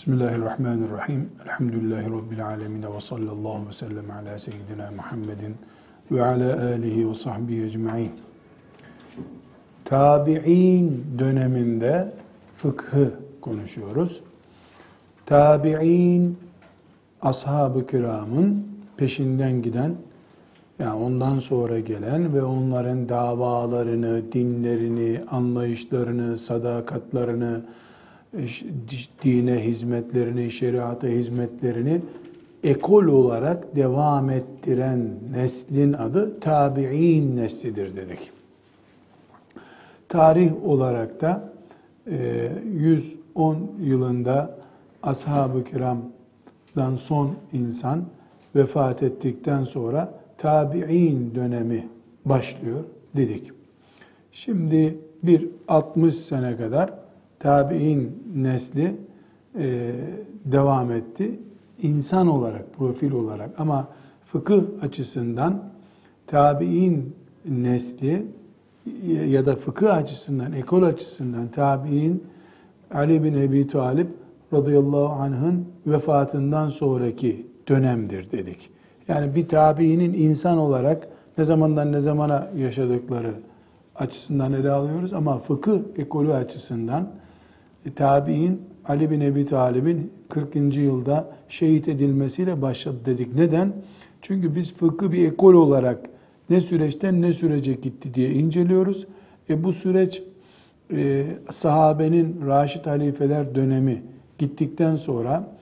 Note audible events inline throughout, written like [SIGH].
Bismillahirrahmanirrahim. Elhamdülillahi Rabbil alemin ve sallallahu ve sellem ala seyyidina Muhammedin ve ala alihi ve sahbihi ecma'in. Tabi'in döneminde fıkhı konuşuyoruz. Tabi'in ashab-ı kiramın peşinden giden yani ondan sonra gelen ve onların davalarını, dinlerini, anlayışlarını, sadakatlarını, dine hizmetlerini, şeriata hizmetlerini ekol olarak devam ettiren neslin adı tabi'in neslidir dedik. Tarih olarak da 110 e, yılında ashab-ı kiramdan son insan vefat ettikten sonra tabi'in dönemi başlıyor dedik. Şimdi bir 60 sene kadar tabi'in nesli e, devam etti. İnsan olarak, profil olarak ama fıkıh açısından tabi'in nesli ya da fıkıh açısından, ekol açısından tabi'in Ali bin Ebi Talib radıyallahu anh'ın vefatından sonraki dönemdir dedik. Yani bir tabiinin insan olarak ne zamandan ne zamana yaşadıkları açısından ele alıyoruz ama fıkıh ekolü açısından tabi'in Ali bin Ebi Talib'in 40. yılda şehit edilmesiyle başladı dedik. Neden? Çünkü biz fıkı bir ekol olarak ne süreçten ne sürece gitti diye inceliyoruz. E bu süreç e, sahabenin Raşid halifeler dönemi gittikten sonra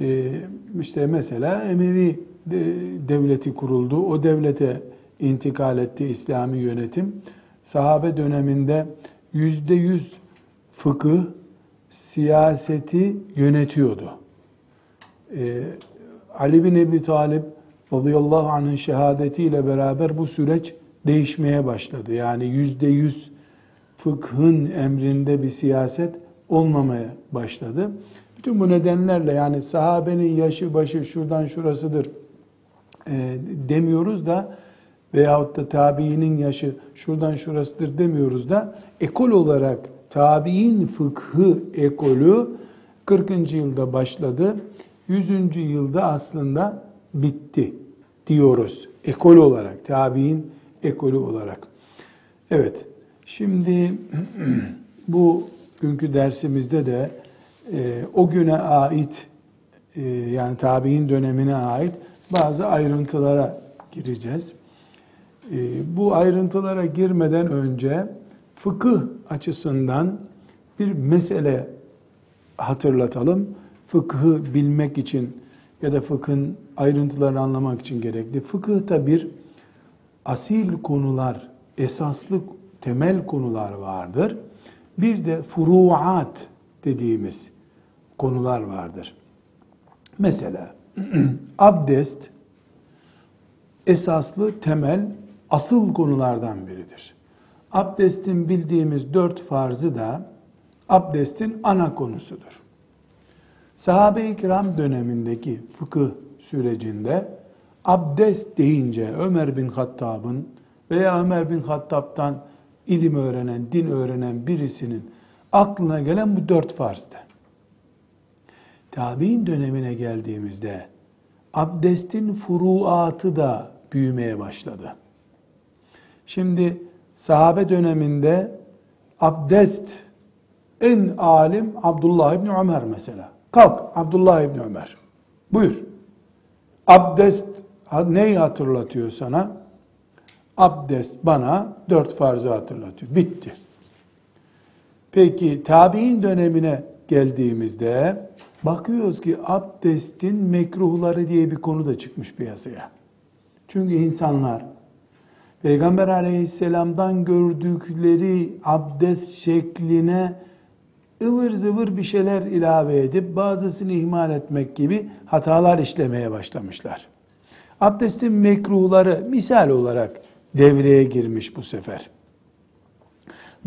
e, işte mesela Emevi devleti kuruldu. O devlete intikal etti İslami yönetim. Sahabe döneminde yüzde yüz fıkıh, siyaseti yönetiyordu. Ee, Ali bin Ebi Talib radıyallahu anh'ın şehadetiyle beraber bu süreç değişmeye başladı. Yani yüzde yüz fıkhın emrinde bir siyaset olmamaya başladı. Bütün bu nedenlerle yani sahabenin yaşı başı şuradan şurasıdır e, demiyoruz da veyahut da tabiinin yaşı şuradan şurasıdır demiyoruz da ekol olarak tabi'in fıkhı ekolü 40. yılda başladı. 100. yılda aslında bitti diyoruz. Ekol olarak, tabi'in ekolü olarak. Evet, şimdi [CLEARS THROAT] bu günkü dersimizde de e, o güne ait e, yani tabi'in dönemine ait bazı ayrıntılara gireceğiz. E, bu ayrıntılara girmeden önce fıkıh açısından bir mesele hatırlatalım. Fıkhı bilmek için ya da fıkhın ayrıntılarını anlamak için gerekli. Fıkıhta bir asil konular, esaslı temel konular vardır. Bir de furuat dediğimiz konular vardır. Mesela [CLEARS THROAT] abdest esaslı temel asıl konulardan biridir. Abdestin bildiğimiz dört farzı da abdestin ana konusudur. Sahabe-i kiram dönemindeki fıkıh sürecinde abdest deyince Ömer bin Hattab'ın veya Ömer bin Hattab'tan ilim öğrenen, din öğrenen birisinin aklına gelen bu dört farzdı. Tabi'in dönemine geldiğimizde abdestin furuatı da büyümeye başladı. Şimdi sahabe döneminde abdest en alim Abdullah İbni Ömer mesela. Kalk Abdullah İbni Ömer. Buyur. Abdest neyi hatırlatıyor sana? Abdest bana dört farzı hatırlatıyor. Bitti. Peki tabi'in dönemine geldiğimizde bakıyoruz ki abdestin mekruhları diye bir konu da çıkmış piyasaya. Çünkü insanlar Peygamber aleyhisselamdan gördükleri abdest şekline ıvır zıvır bir şeyler ilave edip bazısını ihmal etmek gibi hatalar işlemeye başlamışlar. Abdestin mekruhları misal olarak devreye girmiş bu sefer.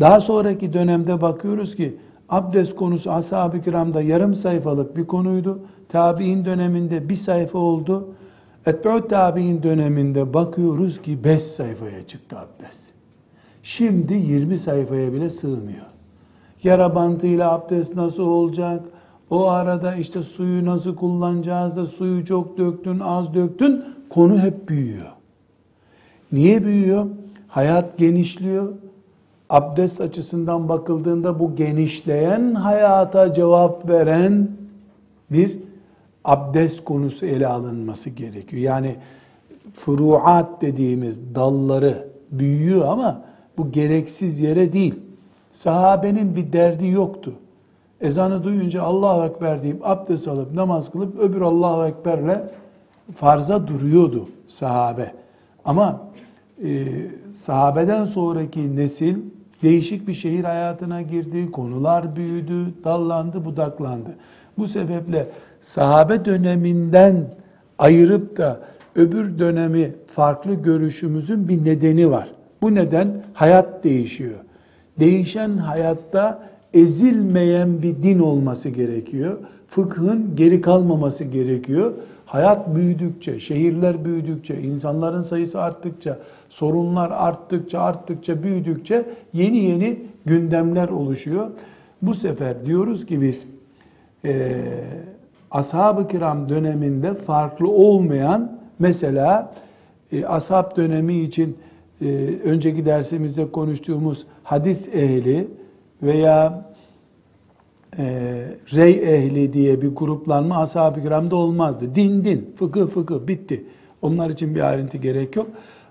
Daha sonraki dönemde bakıyoruz ki abdest konusu ashab-ı kiramda yarım sayfalık bir konuydu. Tabi'in döneminde bir sayfa oldu. Etbe'ut tabi'in döneminde bakıyoruz ki 5 sayfaya çıktı abdest. Şimdi 20 sayfaya bile sığmıyor. Yara bantıyla abdest nasıl olacak? O arada işte suyu nasıl kullanacağız da suyu çok döktün, az döktün. Konu hep büyüyor. Niye büyüyor? Hayat genişliyor. Abdest açısından bakıldığında bu genişleyen hayata cevap veren bir abdest konusu ele alınması gerekiyor. Yani furuat dediğimiz dalları büyüyor ama bu gereksiz yere değil. Sahabenin bir derdi yoktu. Ezanı duyunca Allahu Ekber deyip abdest alıp namaz kılıp öbür Allahu Ekber'le farza duruyordu sahabe. Ama e, sahabeden sonraki nesil değişik bir şehir hayatına girdi, konular büyüdü, dallandı, budaklandı. Bu sebeple sahabe döneminden ayırıp da öbür dönemi farklı görüşümüzün bir nedeni var. Bu neden hayat değişiyor. Değişen hayatta ezilmeyen bir din olması gerekiyor. Fıkhın geri kalmaması gerekiyor. Hayat büyüdükçe, şehirler büyüdükçe, insanların sayısı arttıkça, sorunlar arttıkça, arttıkça, büyüdükçe yeni yeni gündemler oluşuyor. Bu sefer diyoruz ki biz e, ashab-ı kiram döneminde farklı olmayan mesela e, ashab dönemi için e, önceki dersimizde konuştuğumuz hadis ehli veya e, rey ehli diye bir gruplanma ashab-ı kiramda olmazdı. Din din, fıkıh fıkıh bitti. Onlar için bir ayrıntı gerek yok.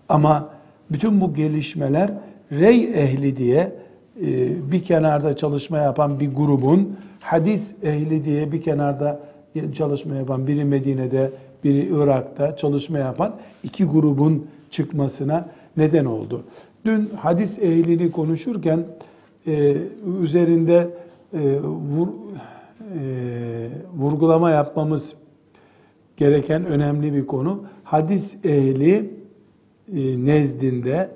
Ama bütün bu gelişmeler rey ehli diye e, bir kenarda çalışma yapan bir grubun hadis ehli diye bir kenarda çalışma yapan biri Medine'de, biri Irak'ta çalışma yapan iki grubun çıkmasına neden oldu. Dün hadis ehlini konuşurken e, üzerinde e, vur, e, vurgulama yapmamız gereken önemli bir konu. Hadis ehli e, nezdinde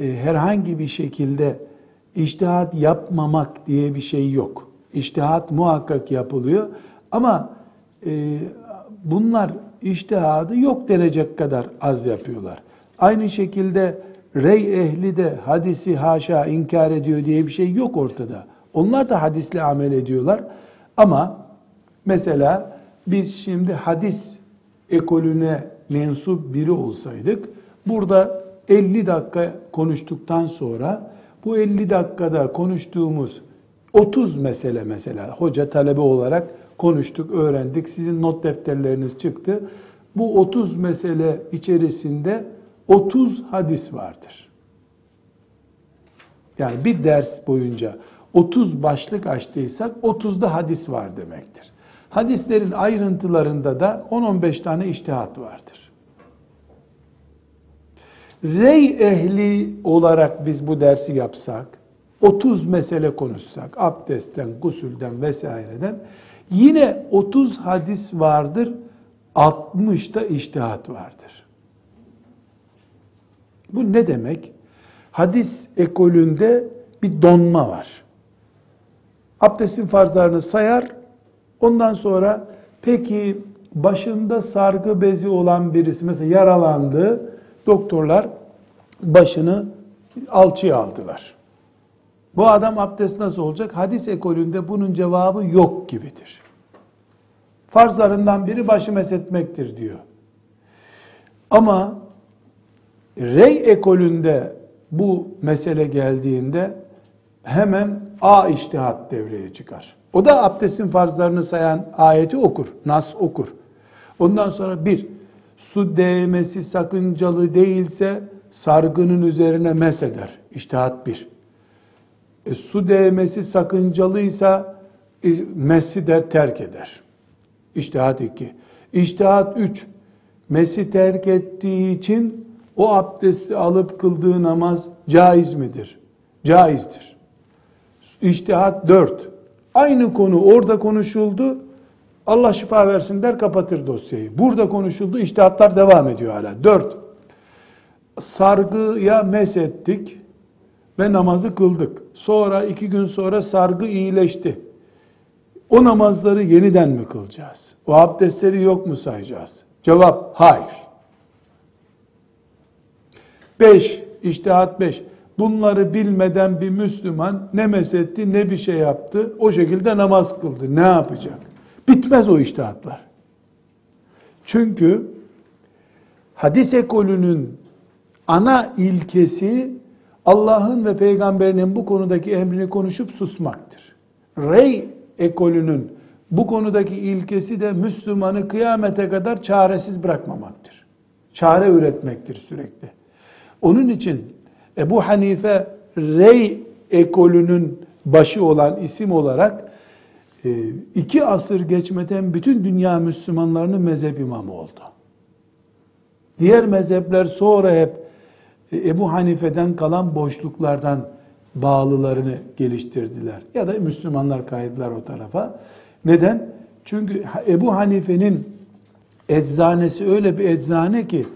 e, herhangi bir şekilde iştihat yapmamak diye bir şey yok. İştihat muhakkak yapılıyor ama e, bunlar iştihadı yok denecek kadar az yapıyorlar. Aynı şekilde rey ehli de hadisi haşa inkar ediyor diye bir şey yok ortada. Onlar da hadisle amel ediyorlar. Ama mesela biz şimdi hadis ekolüne mensup biri olsaydık, burada 50 dakika konuştuktan sonra bu 50 dakikada konuştuğumuz 30 mesele mesela hoca talebe olarak konuştuk, öğrendik. Sizin not defterleriniz çıktı. Bu 30 mesele içerisinde 30 hadis vardır. Yani bir ders boyunca 30 başlık açtıysak 30'da hadis var demektir. Hadislerin ayrıntılarında da 10-15 tane iştihat vardır. Rey ehli olarak biz bu dersi yapsak, 30 mesele konuşsak, abdestten, gusülden vesaireden yine 30 hadis vardır, 60 da iştihat vardır. Bu ne demek? Hadis ekolünde bir donma var abdestin farzlarını sayar. Ondan sonra peki başında sargı bezi olan birisi mesela yaralandı. Doktorlar başını alçıya aldılar. Bu adam abdest nasıl olacak? Hadis ekolünde bunun cevabı yok gibidir. Farzlarından biri başı mesetmektir diyor. Ama rey ekolünde bu mesele geldiğinde hemen A iştihat devreye çıkar. O da abdestin farzlarını sayan ayeti okur, nas okur. Ondan sonra bir, su değmesi sakıncalı değilse sargının üzerine meseder. İştihat bir. E, su değmesi sakıncalıysa e, mesi de terk eder. İştihat iki. İştihat üç. Mesi terk ettiği için o abdesti alıp kıldığı namaz caiz midir? Caizdir. İçtihat dört. Aynı konu orada konuşuldu. Allah şifa versin der kapatır dosyayı. Burada konuşuldu. İçtihatlar devam ediyor hala. Dört. Sargıya mesettik ve namazı kıldık. Sonra iki gün sonra sargı iyileşti. O namazları yeniden mi kılacağız? O abdestleri yok mu sayacağız? Cevap hayır. Beş, iştihat beş. bunları bilmeden bir Müslüman ne mesetti ne bir şey yaptı. O şekilde namaz kıldı. Ne yapacak? Bitmez o iştihatlar. Çünkü hadis ekolünün ana ilkesi Allah'ın ve peygamberinin bu konudaki emrini konuşup susmaktır. Rey ekolünün bu konudaki ilkesi de Müslümanı kıyamete kadar çaresiz bırakmamaktır. Çare üretmektir sürekli. Onun için Ebu Hanife Rey ekolünün başı olan isim olarak e, iki asır geçmeden bütün dünya Müslümanlarının mezhep imamı oldu. Diğer mezhepler sonra hep Ebu Hanife'den kalan boşluklardan bağlılarını geliştirdiler. Ya da Müslümanlar kaydılar o tarafa. Neden? Çünkü Ebu Hanife'nin eczanesi öyle bir eczane ki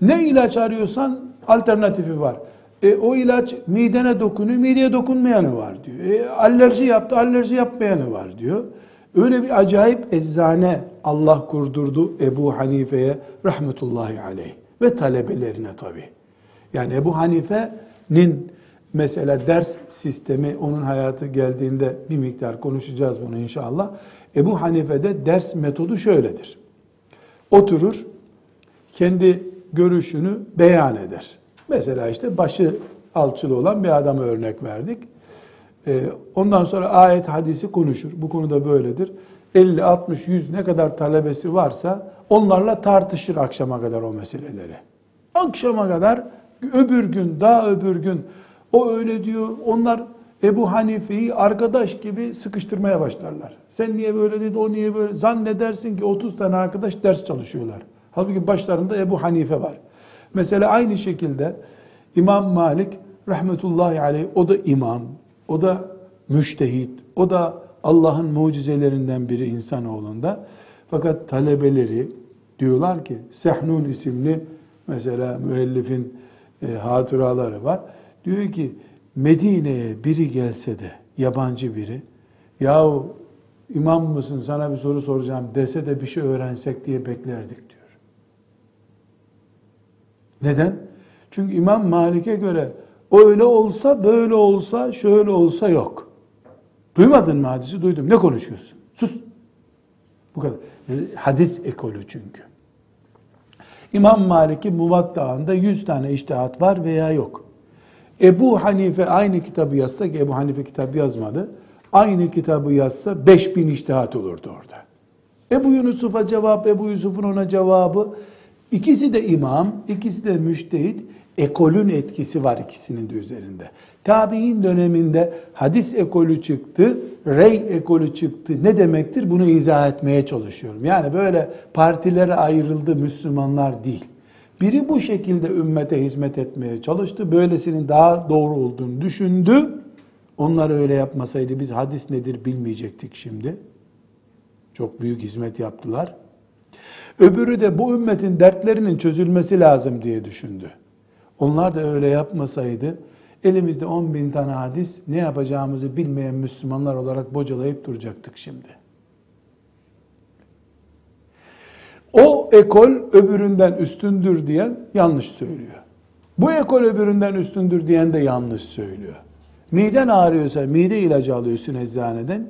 ne ilaç arıyorsan alternatifi var. E, o ilaç midene dokunuyor, mideye dokunmayanı var diyor. E, alerji yaptı, alerji yapmayanı var diyor. Öyle bir acayip eczane Allah kurdurdu Ebu Hanife'ye rahmetullahi aleyh ve talebelerine tabi. Yani Ebu Hanife'nin mesela ders sistemi onun hayatı geldiğinde bir miktar konuşacağız bunu inşallah. Ebu Hanife'de ders metodu şöyledir. Oturur, kendi görüşünü beyan eder. Mesela işte başı alçılı olan bir adama örnek verdik. Ee, ondan sonra ayet hadisi konuşur. Bu konuda böyledir. 50, 60, 100 ne kadar talebesi varsa onlarla tartışır akşama kadar o meseleleri. Akşama kadar öbür gün, daha öbür gün o öyle diyor. Onlar Ebu Hanife'yi arkadaş gibi sıkıştırmaya başlarlar. Sen niye böyle dedi, o niye böyle? Zannedersin ki 30 tane arkadaş ders çalışıyorlar. Halbuki başlarında Ebu Hanife var. Mesela aynı şekilde İmam Malik rahmetullahi aleyh o da imam, o da müştehit, o da Allah'ın mucizelerinden biri insanoğlunda. Fakat talebeleri diyorlar ki Sehnun isimli mesela müellifin e, hatıraları var. Diyor ki Medine'ye biri gelse de yabancı biri yahu imam mısın sana bir soru soracağım dese de bir şey öğrensek diye beklerdik diyor. Neden? Çünkü İmam Malik'e göre öyle olsa, böyle olsa, şöyle olsa yok. Duymadın mı hadisi? Duydum. Ne konuşuyorsun? Sus. Bu kadar. Hadis ekolü çünkü. İmam Malik'in Muvatta'ında 100 tane iştihat var veya yok. Ebu Hanife aynı kitabı yazsa ki Ebu Hanife kitabı yazmadı. Aynı kitabı yazsa 5000 iştihat olurdu orada. Ebu Yusuf'a cevap, Ebu Yusuf'un ona cevabı. İkisi de imam, ikisi de müştehit. Ekolün etkisi var ikisinin de üzerinde. Tabi'in döneminde hadis ekolü çıktı, rey ekolü çıktı. Ne demektir? Bunu izah etmeye çalışıyorum. Yani böyle partilere ayrıldı Müslümanlar değil. Biri bu şekilde ümmete hizmet etmeye çalıştı. Böylesinin daha doğru olduğunu düşündü. Onlar öyle yapmasaydı biz hadis nedir bilmeyecektik şimdi. Çok büyük hizmet yaptılar. Öbürü de bu ümmetin dertlerinin çözülmesi lazım diye düşündü. Onlar da öyle yapmasaydı elimizde 10 bin tane hadis ne yapacağımızı bilmeyen Müslümanlar olarak bocalayıp duracaktık şimdi. O ekol öbüründen üstündür diyen yanlış söylüyor. Bu ekol öbüründen üstündür diyen de yanlış söylüyor. Miden ağrıyorsa mide ilacı alıyorsun eczaneden.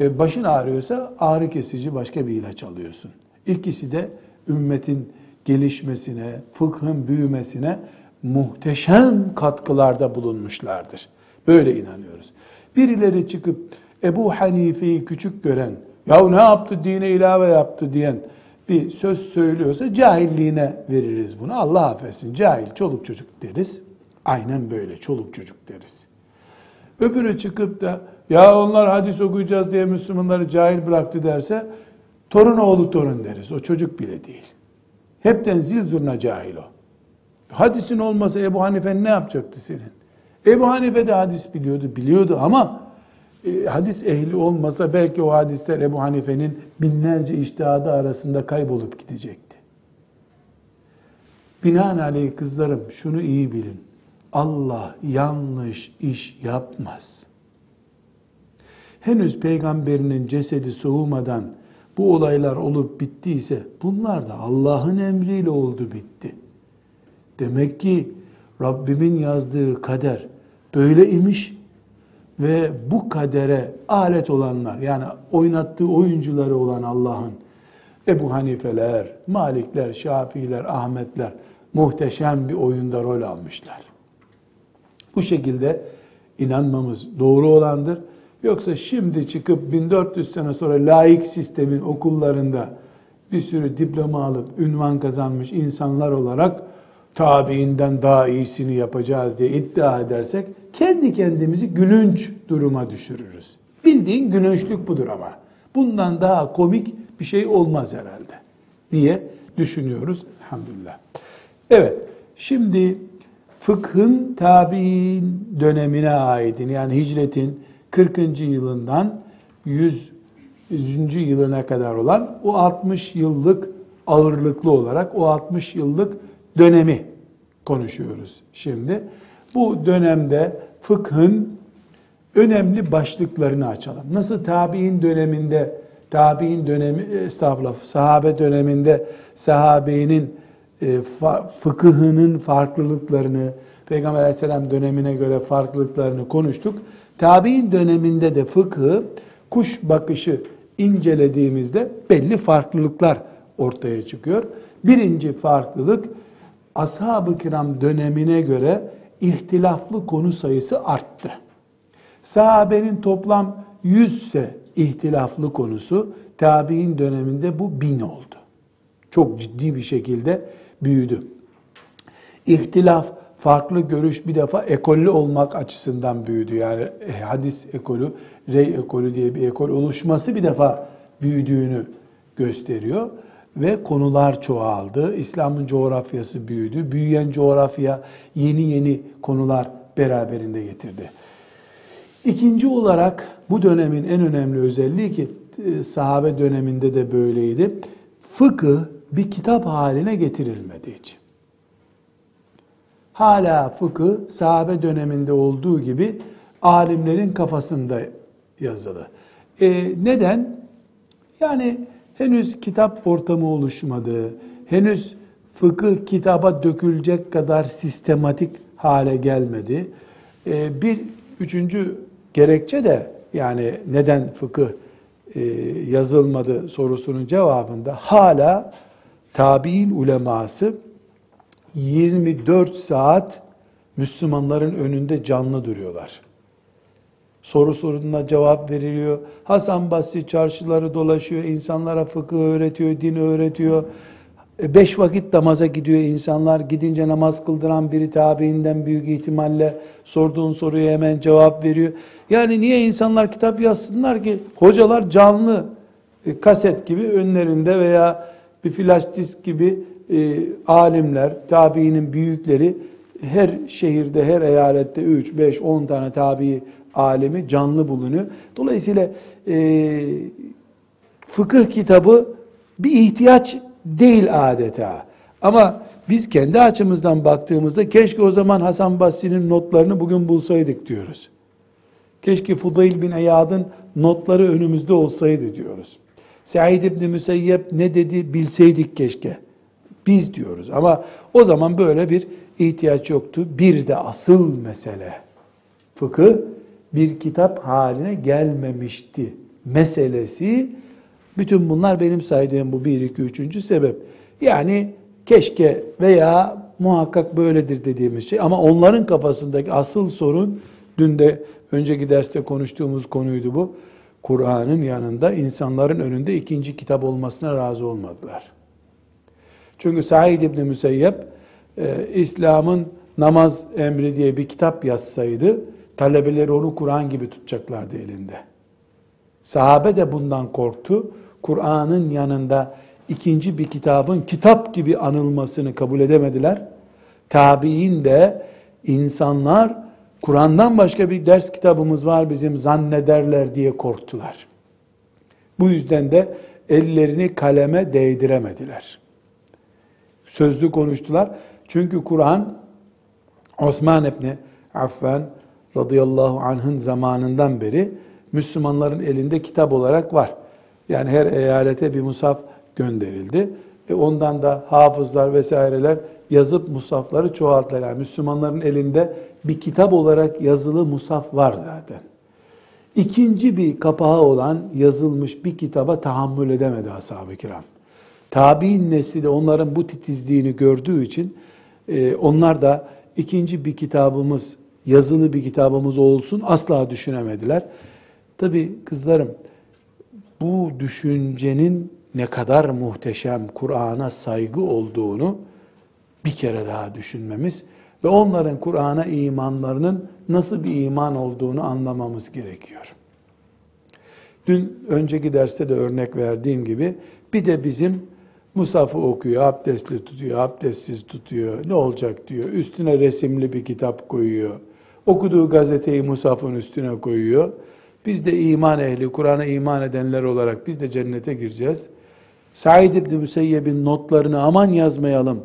E, başın ağrıyorsa ağrı kesici başka bir ilaç alıyorsun. İkisi de ümmetin gelişmesine, fıkhın büyümesine muhteşem katkılarda bulunmuşlardır. Böyle inanıyoruz. Birileri çıkıp Ebu Hanife'yi küçük gören, ya ne yaptı dine ilave yaptı diyen bir söz söylüyorsa cahilliğine veririz bunu. Allah affetsin cahil çoluk çocuk deriz. Aynen böyle çoluk çocuk deriz. Öbürü çıkıp da ya onlar hadis okuyacağız diye Müslümanları cahil bıraktı derse torun oğlu torun deriz. O çocuk bile değil. Hepten zil zurna cahil o. Hadisin olmasa Ebu Hanife ne yapacaktı senin? Ebu Hanife de hadis biliyordu, biliyordu ama e, hadis ehli olmasa belki o hadisler Ebu Hanife'nin binlerce iştihadı arasında kaybolup gidecekti. Binaenaleyh kızlarım şunu iyi bilin. Allah yanlış iş yapmaz. Henüz peygamberinin cesedi soğumadan bu olaylar olup bittiyse bunlar da Allah'ın emriyle oldu bitti. Demek ki Rabbimin yazdığı kader böyle imiş ve bu kadere alet olanlar yani oynattığı oyuncuları olan Allah'ın Ebu Hanifeler, Malikler, Şafiiler, Ahmetler muhteşem bir oyunda rol almışlar. Bu şekilde inanmamız doğru olandır. Yoksa şimdi çıkıp 1400 sene sonra laik sistemin okullarında bir sürü diploma alıp ünvan kazanmış insanlar olarak tabiinden daha iyisini yapacağız diye iddia edersek kendi kendimizi gülünç duruma düşürürüz. Bildiğin gülünçlük budur ama. Bundan daha komik bir şey olmaz herhalde diye düşünüyoruz elhamdülillah. Evet, şimdi fıkhın tabi'in dönemine aitin yani hicretin 40. yılından 100. yılına kadar olan o 60 yıllık ağırlıklı olarak o 60 yıllık dönemi konuşuyoruz şimdi. Bu dönemde fıkhın önemli başlıklarını açalım. Nasıl tabi'in döneminde tabi'in dönemi estağfurullah sahabe döneminde sahabenin e, fıkıhının farklılıklarını Peygamber aleyhisselam dönemine göre farklılıklarını konuştuk. Tabi'in döneminde de fıkıhı kuş bakışı incelediğimizde belli farklılıklar ortaya çıkıyor. Birinci farklılık ashab-ı kiram dönemine göre ihtilaflı konu sayısı arttı. Sahabenin toplam 100 ise ihtilaflı konusu tabi'in döneminde bu bin oldu. Çok ciddi bir şekilde büyüdü. İhtilaf, farklı görüş bir defa ekollü olmak açısından büyüdü. Yani e, hadis ekolü, rey ekolü diye bir ekol oluşması bir defa büyüdüğünü gösteriyor ve konular çoğaldı. İslam'ın coğrafyası büyüdü. Büyüyen coğrafya yeni yeni konular beraberinde getirdi. İkinci olarak bu dönemin en önemli özelliği ki e, sahabe döneminde de böyleydi. Fıkıh bir kitap haline getirilmediği için. Hala fıkıh sahabe döneminde olduğu gibi alimlerin kafasında yazılı. E, neden? Yani henüz kitap ortamı oluşmadı. Henüz fıkıh kitaba dökülecek kadar sistematik hale gelmedi. E, bir üçüncü gerekçe de yani neden fıkıh e, yazılmadı sorusunun cevabında hala tabi'in uleması 24 saat Müslümanların önünde canlı duruyorlar. Soru sorduğunda cevap veriliyor. Hasan Basri çarşıları dolaşıyor, insanlara fıkıh öğretiyor, din öğretiyor. E, beş vakit namaza gidiyor insanlar. Gidince namaz kıldıran biri tabiinden büyük ihtimalle sorduğun soruya hemen cevap veriyor. Yani niye insanlar kitap yazsınlar ki? Hocalar canlı e, kaset gibi önlerinde veya bir flash disk gibi e, alimler, tabiinin büyükleri her şehirde, her eyalette 3, 5, 10 tane tabi alemi canlı bulunuyor. Dolayısıyla e, fıkıh kitabı bir ihtiyaç değil adeta. Ama biz kendi açımızdan baktığımızda keşke o zaman Hasan Basri'nin notlarını bugün bulsaydık diyoruz. Keşke Fudayl bin Eyad'ın notları önümüzde olsaydı diyoruz. Said İbni Müseyyep ne dedi bilseydik keşke. Biz diyoruz ama o zaman böyle bir ihtiyaç yoktu. Bir de asıl mesele fıkıh bir kitap haline gelmemişti meselesi. Bütün bunlar benim saydığım bu bir, iki, üçüncü sebep. Yani keşke veya muhakkak böyledir dediğimiz şey. Ama onların kafasındaki asıl sorun, dün de önceki derste konuştuğumuz konuydu bu. Kur'an'ın yanında insanların önünde ikinci kitap olmasına razı olmadılar. Çünkü Said İbni Müseyyep, e, İslam'ın namaz emri diye bir kitap yazsaydı, talebeleri onu Kur'an gibi tutacaklardı elinde. Sahabe de bundan korktu. Kur'an'ın yanında ikinci bir kitabın kitap gibi anılmasını kabul edemediler. Tabi'in de insanlar Kur'an'dan başka bir ders kitabımız var bizim zannederler diye korktular. Bu yüzden de ellerini kaleme değdiremediler. Sözlü konuştular. Çünkü Kur'an Osman İbni Affan radıyallahu anh'ın zamanından beri Müslümanların elinde kitap olarak var. Yani her eyalete bir musaf gönderildi. E ondan da hafızlar vesaireler yazıp musafları çoğalttılar. Yani Müslümanların elinde bir kitap olarak yazılı musaf var zaten. İkinci bir kapağı olan yazılmış bir kitaba tahammül edemedi ashab-ı kiram. Tabi'in nesli de onların bu titizliğini gördüğü için e, onlar da ikinci bir kitabımız, yazılı bir kitabımız olsun asla düşünemediler. Tabi kızlarım bu düşüncenin ne kadar muhteşem Kur'an'a saygı olduğunu bir kere daha düşünmemiz ve onların Kur'an'a imanlarının nasıl bir iman olduğunu anlamamız gerekiyor. Dün önceki derste de örnek verdiğim gibi bir de bizim Musaf'ı okuyor, abdestli tutuyor, abdestsiz tutuyor. Ne olacak diyor. Üstüne resimli bir kitap koyuyor. Okuduğu gazeteyi Musaf'ın üstüne koyuyor. Biz de iman ehli, Kur'an'a iman edenler olarak biz de cennete gireceğiz. Said İbni Müseyyeb'in notlarını aman yazmayalım,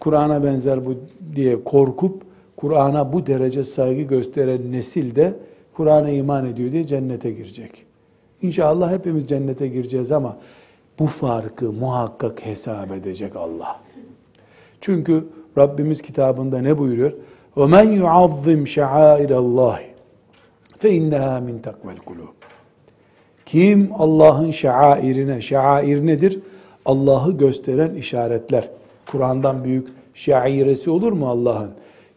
Kur'an'a benzer bu diye korkup, Kur'an'a bu derece saygı gösteren nesil de Kur'an'a iman ediyor diye cennete girecek. İnşallah hepimiz cennete gireceğiz ama bu farkı muhakkak hesap edecek Allah. Çünkü Rabbimiz kitabında ne buyuruyor? وَمَنْ يُعَظِّمْ شَعَائِرَ اللّٰهِ فَاِنَّهَا مِنْ تَقْوَ الْقُلُوبِ Kim Allah'ın şairine, şair nedir? Allah'ı gösteren işaretler. Kur'an'dan büyük şairesi olur mu Allah'ın?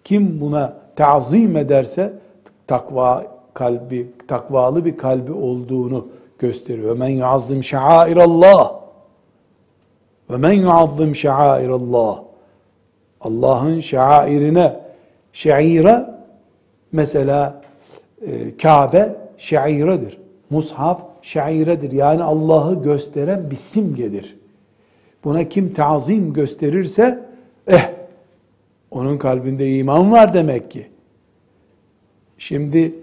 Kim buna tazim ederse takva kalbi, takvalı bir kalbi olduğunu gösteriyor. Men yuazzim şairallah. Ve men yuazzim şairallah. Allah'ın şairine, şaira mesela e, Kabe şairedir. Mushaf şairedir. Yani Allah'ı gösteren bir simgedir. Buna kim tazim gösterirse eh onun kalbinde iman var demek ki. Şimdi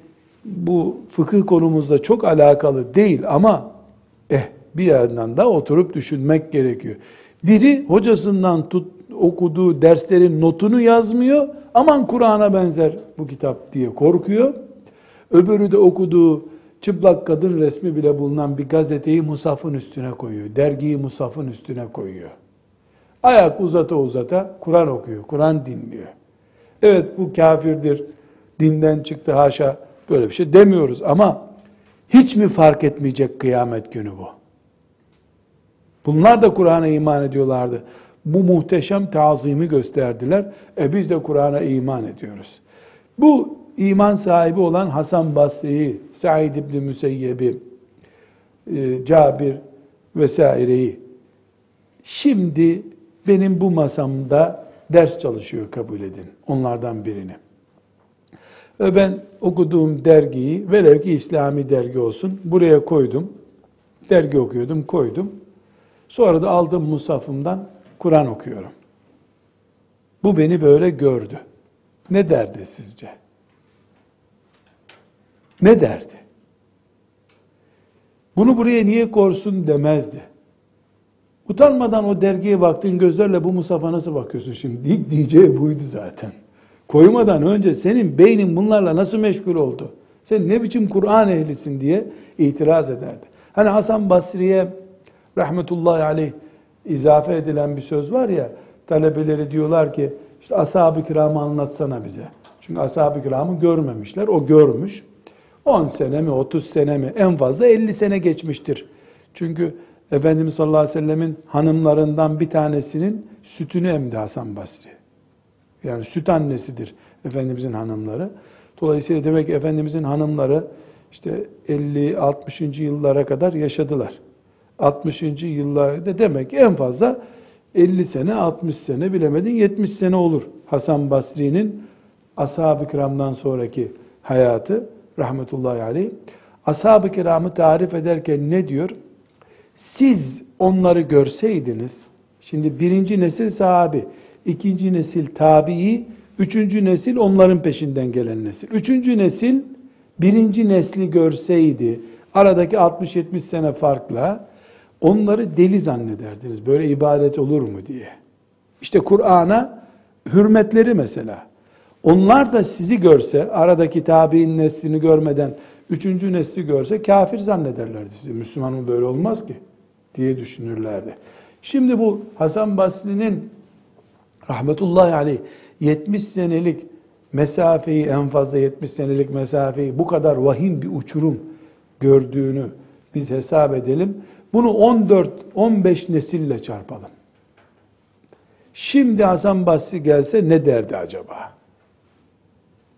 bu fıkıh konumuzda çok alakalı değil ama eh bir yandan da oturup düşünmek gerekiyor. Biri hocasından tut, okuduğu derslerin notunu yazmıyor. Aman Kur'an'a benzer bu kitap diye korkuyor. Öbürü de okuduğu çıplak kadın resmi bile bulunan bir gazeteyi musafın üstüne koyuyor. Dergiyi musafın üstüne koyuyor. Ayak uzata uzata Kur'an okuyor, Kur'an dinliyor. Evet bu kafirdir, dinden çıktı haşa böyle bir şey demiyoruz ama hiç mi fark etmeyecek kıyamet günü bu? Bunlar da Kur'an'a iman ediyorlardı. Bu muhteşem tazimi gösterdiler. E biz de Kur'an'a iman ediyoruz. Bu iman sahibi olan Hasan Basri'yi, Said İbni Müseyyeb'i, e, Cabir vesaireyi şimdi benim bu masamda ders çalışıyor kabul edin. Onlardan birini. Ve ben okuduğum dergiyi, velev ki İslami dergi olsun, buraya koydum. Dergi okuyordum, koydum. Sonra da aldım musafımdan Kur'an okuyorum. Bu beni böyle gördü. Ne derdi sizce? Ne derdi? Bunu buraya niye korsun demezdi. Utanmadan o dergiye baktığın gözlerle bu Musafa nasıl bakıyorsun şimdi? Diyeceği buydu zaten. Koymadan önce senin beynin bunlarla nasıl meşgul oldu? Sen ne biçim Kur'an ehlisin diye itiraz ederdi. Hani Hasan Basri'ye rahmetullahi aleyh izafe edilen bir söz var ya, talebeleri diyorlar ki, işte ashab-ı kiramı anlatsana bize. Çünkü ashab-ı kiramı görmemişler, o görmüş. 10 sene mi, 30 sene mi, en fazla 50 sene geçmiştir. Çünkü Efendimiz sallallahu aleyhi ve sellemin hanımlarından bir tanesinin sütünü emdi Hasan Basri. Yani süt annesidir Efendimizin hanımları. Dolayısıyla demek ki Efendimizin hanımları işte 50-60. yıllara kadar yaşadılar. 60. yıllarda demek ki en fazla 50 sene, 60 sene bilemedin 70 sene olur. Hasan Basri'nin ashab-ı kiramdan sonraki hayatı rahmetullahi aleyh. Ashab-ı kiramı tarif ederken ne diyor? Siz onları görseydiniz, şimdi birinci nesil sahabi, ikinci nesil tabii, üçüncü nesil onların peşinden gelen nesil. Üçüncü nesil birinci nesli görseydi, aradaki 60-70 sene farkla, onları deli zannederdiniz. Böyle ibadet olur mu diye. İşte Kur'an'a hürmetleri mesela. Onlar da sizi görse, aradaki tabi'in neslini görmeden üçüncü nesli görse kafir zannederlerdi sizi. Müslümanın böyle olmaz ki diye düşünürlerdi. Şimdi bu Hasan Basri'nin rahmetullahi aleyh 70 senelik mesafeyi en fazla 70 senelik mesafeyi bu kadar vahim bir uçurum gördüğünü biz hesap edelim. Bunu 14-15 nesille çarpalım. Şimdi Hasan Basri gelse ne derdi acaba?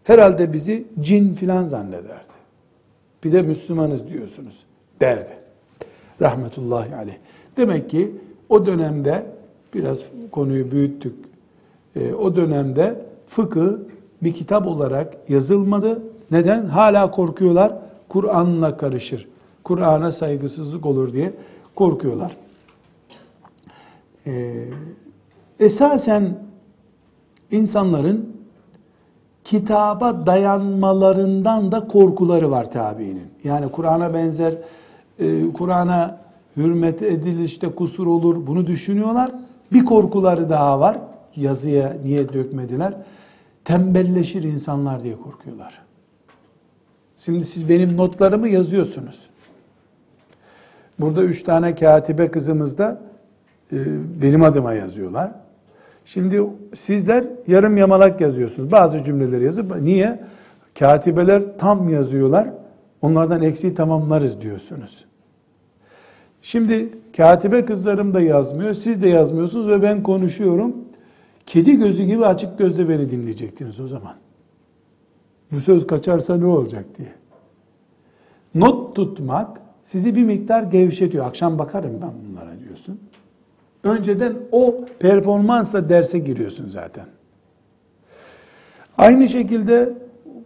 Herhalde bizi cin filan zannederdi. Bir de Müslümanız diyorsunuz derdi. Rahmetullahi aleyh. Demek ki o dönemde biraz konuyu büyüttük. E, o dönemde fıkıh bir kitap olarak yazılmadı. Neden? Hala korkuyorlar. Kur'an'la karışır. Kur'an'a saygısızlık olur diye korkuyorlar. Ee, esasen insanların kitaba dayanmalarından da korkuları var tabiinin. Yani Kur'an'a benzer, e, Kur'an'a hürmet edilişte kusur olur bunu düşünüyorlar. Bir korkuları daha var. Yazıya niye dökmediler? Tembelleşir insanlar diye korkuyorlar. Şimdi siz benim notlarımı yazıyorsunuz. Burada üç tane katibe kızımız da e, benim adıma yazıyorlar. Şimdi sizler yarım yamalak yazıyorsunuz. Bazı cümleleri yazıp niye? Katibeler tam yazıyorlar. Onlardan eksiği tamamlarız diyorsunuz. Şimdi katibe kızlarım da yazmıyor, siz de yazmıyorsunuz ve ben konuşuyorum. Kedi gözü gibi açık gözle beni dinleyecektiniz o zaman. Bu söz kaçarsa ne olacak diye. Not tutmak sizi bir miktar gevşetiyor. Akşam bakarım ben bunlara diyorsun. Önceden o performansla derse giriyorsun zaten. Aynı şekilde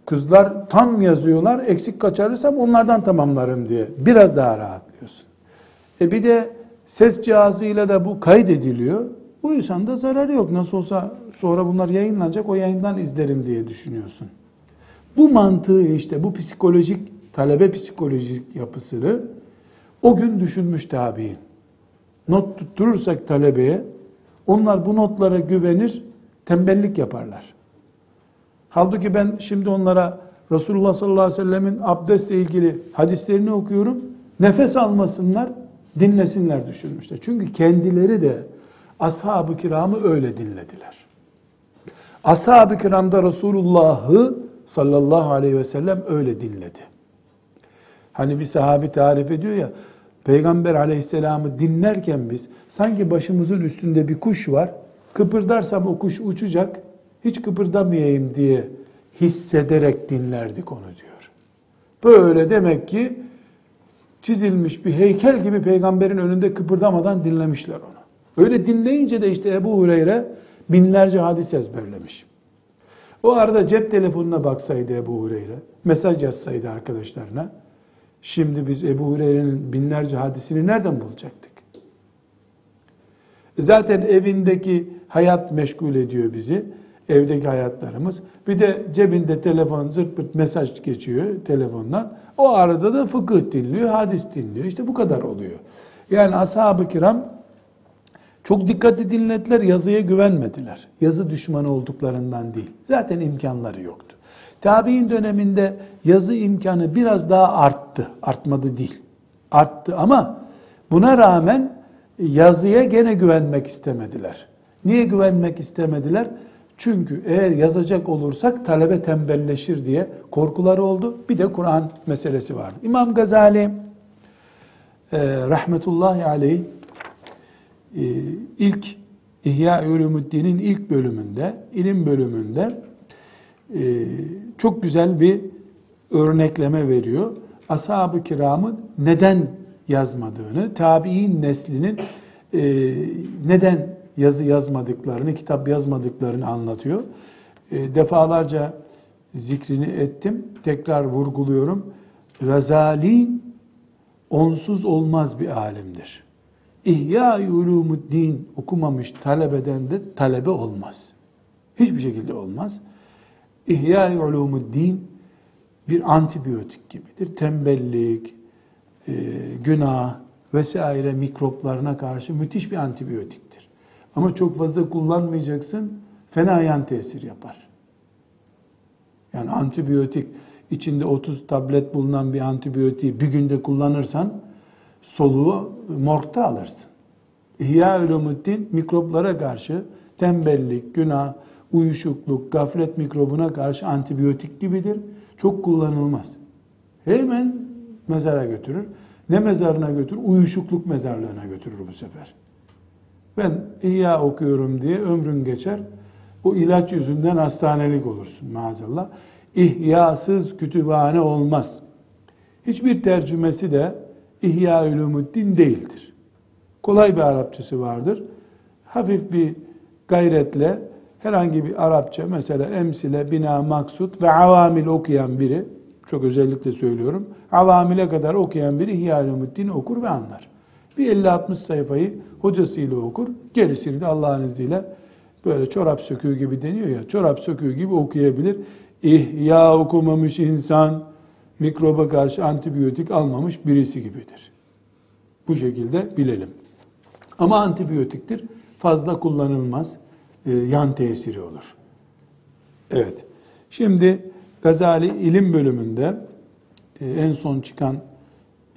kızlar tam yazıyorlar, eksik kaçarırsam onlardan tamamlarım diye biraz daha rahatlıyorsun. E bir de ses cihazıyla da bu kaydediliyor. Bu insanda zararı yok. Nasıl olsa sonra bunlar yayınlanacak, o yayından izlerim diye düşünüyorsun. Bu mantığı işte, bu psikolojik, talebe psikolojik yapısını o gün düşünmüş tabi'in. Not tutturursak talebeye, onlar bu notlara güvenir, tembellik yaparlar. Halbuki ben şimdi onlara Resulullah sallallahu aleyhi ve sellemin abdestle ilgili hadislerini okuyorum. Nefes almasınlar, dinlesinler düşünmüşler. Çünkü kendileri de ashab-ı kiramı öyle dinlediler. Ashab-ı kiramda Resulullah'ı sallallahu aleyhi ve sellem öyle dinledi. Hani bir sahabi tarif ediyor ya, Peygamber aleyhisselamı dinlerken biz sanki başımızın üstünde bir kuş var. Kıpırdarsam o kuş uçacak. Hiç kıpırdamayayım diye hissederek dinlerdik onu diyor. Böyle demek ki çizilmiş bir heykel gibi peygamberin önünde kıpırdamadan dinlemişler onu. Öyle dinleyince de işte Ebu Hureyre binlerce hadis ezberlemiş. O arada cep telefonuna baksaydı Ebu Hureyre, mesaj yazsaydı arkadaşlarına, Şimdi biz Ebu Hureyre'nin binlerce hadisini nereden bulacaktık? Zaten evindeki hayat meşgul ediyor bizi. Evdeki hayatlarımız. Bir de cebinde telefon zırt pırt mesaj geçiyor telefondan. O arada da fıkıh dinliyor, hadis dinliyor. İşte bu kadar oluyor. Yani ashab-ı kiram çok dikkatli dinlediler, yazıya güvenmediler. Yazı düşmanı olduklarından değil. Zaten imkanları yoktu. Tabi'in döneminde yazı imkanı biraz daha arttı. Artmadı değil. Arttı ama buna rağmen yazıya gene güvenmek istemediler. Niye güvenmek istemediler? Çünkü eğer yazacak olursak talebe tembelleşir diye korkuları oldu. Bir de Kur'an meselesi vardı. İmam Gazali e, rahmetullahi aleyh e, ilk İhya Ulumuddin'in ilk bölümünde, ilim bölümünde çok güzel bir örnekleme veriyor. Ashab-ı kiramın neden yazmadığını, tabi'in neslinin e, neden yazı yazmadıklarını, kitap yazmadıklarını anlatıyor. E, defalarca zikrini ettim. Tekrar vurguluyorum. Gazali onsuz olmaz bir alimdir. İhya ulumuddin okumamış talebeden de talebe olmaz. Hiçbir şekilde olmaz. İhya-i Ulumuddin bir antibiyotik gibidir. Tembellik, e, günah vesaire mikroplarına karşı müthiş bir antibiyotiktir. Ama çok fazla kullanmayacaksın, fena yan tesir yapar. Yani antibiyotik içinde 30 tablet bulunan bir antibiyotiği bir günde kullanırsan soluğu morgda alırsın. İhya Ulumuddin mikroplara karşı tembellik, günah, uyuşukluk, gaflet mikrobuna karşı antibiyotik gibidir. Çok kullanılmaz. Hemen mezara götürür. Ne mezarına götürür? Uyuşukluk mezarlığına götürür bu sefer. Ben ihya okuyorum diye ömrün geçer. O ilaç yüzünden hastanelik olursun maazallah. İhyasız kütüphane olmaz. Hiçbir tercümesi de İhya Ulumuddin değildir. Kolay bir Arapçası vardır. Hafif bir gayretle herhangi bir Arapça mesela emsile, bina, maksut ve avamil okuyan biri, çok özellikle söylüyorum, avamile kadar okuyan biri İhya Ulumuddin okur ve anlar. Bir 50-60 sayfayı hocasıyla okur, gerisini de Allah'ın izniyle böyle çorap söküğü gibi deniyor ya, çorap söküğü gibi okuyabilir. İhya okumamış insan, mikroba karşı antibiyotik almamış birisi gibidir. Bu şekilde bilelim. Ama antibiyotiktir. Fazla kullanılmaz. E, yan tesiri olur. Evet. Şimdi Gazali ilim bölümünde e, en son çıkan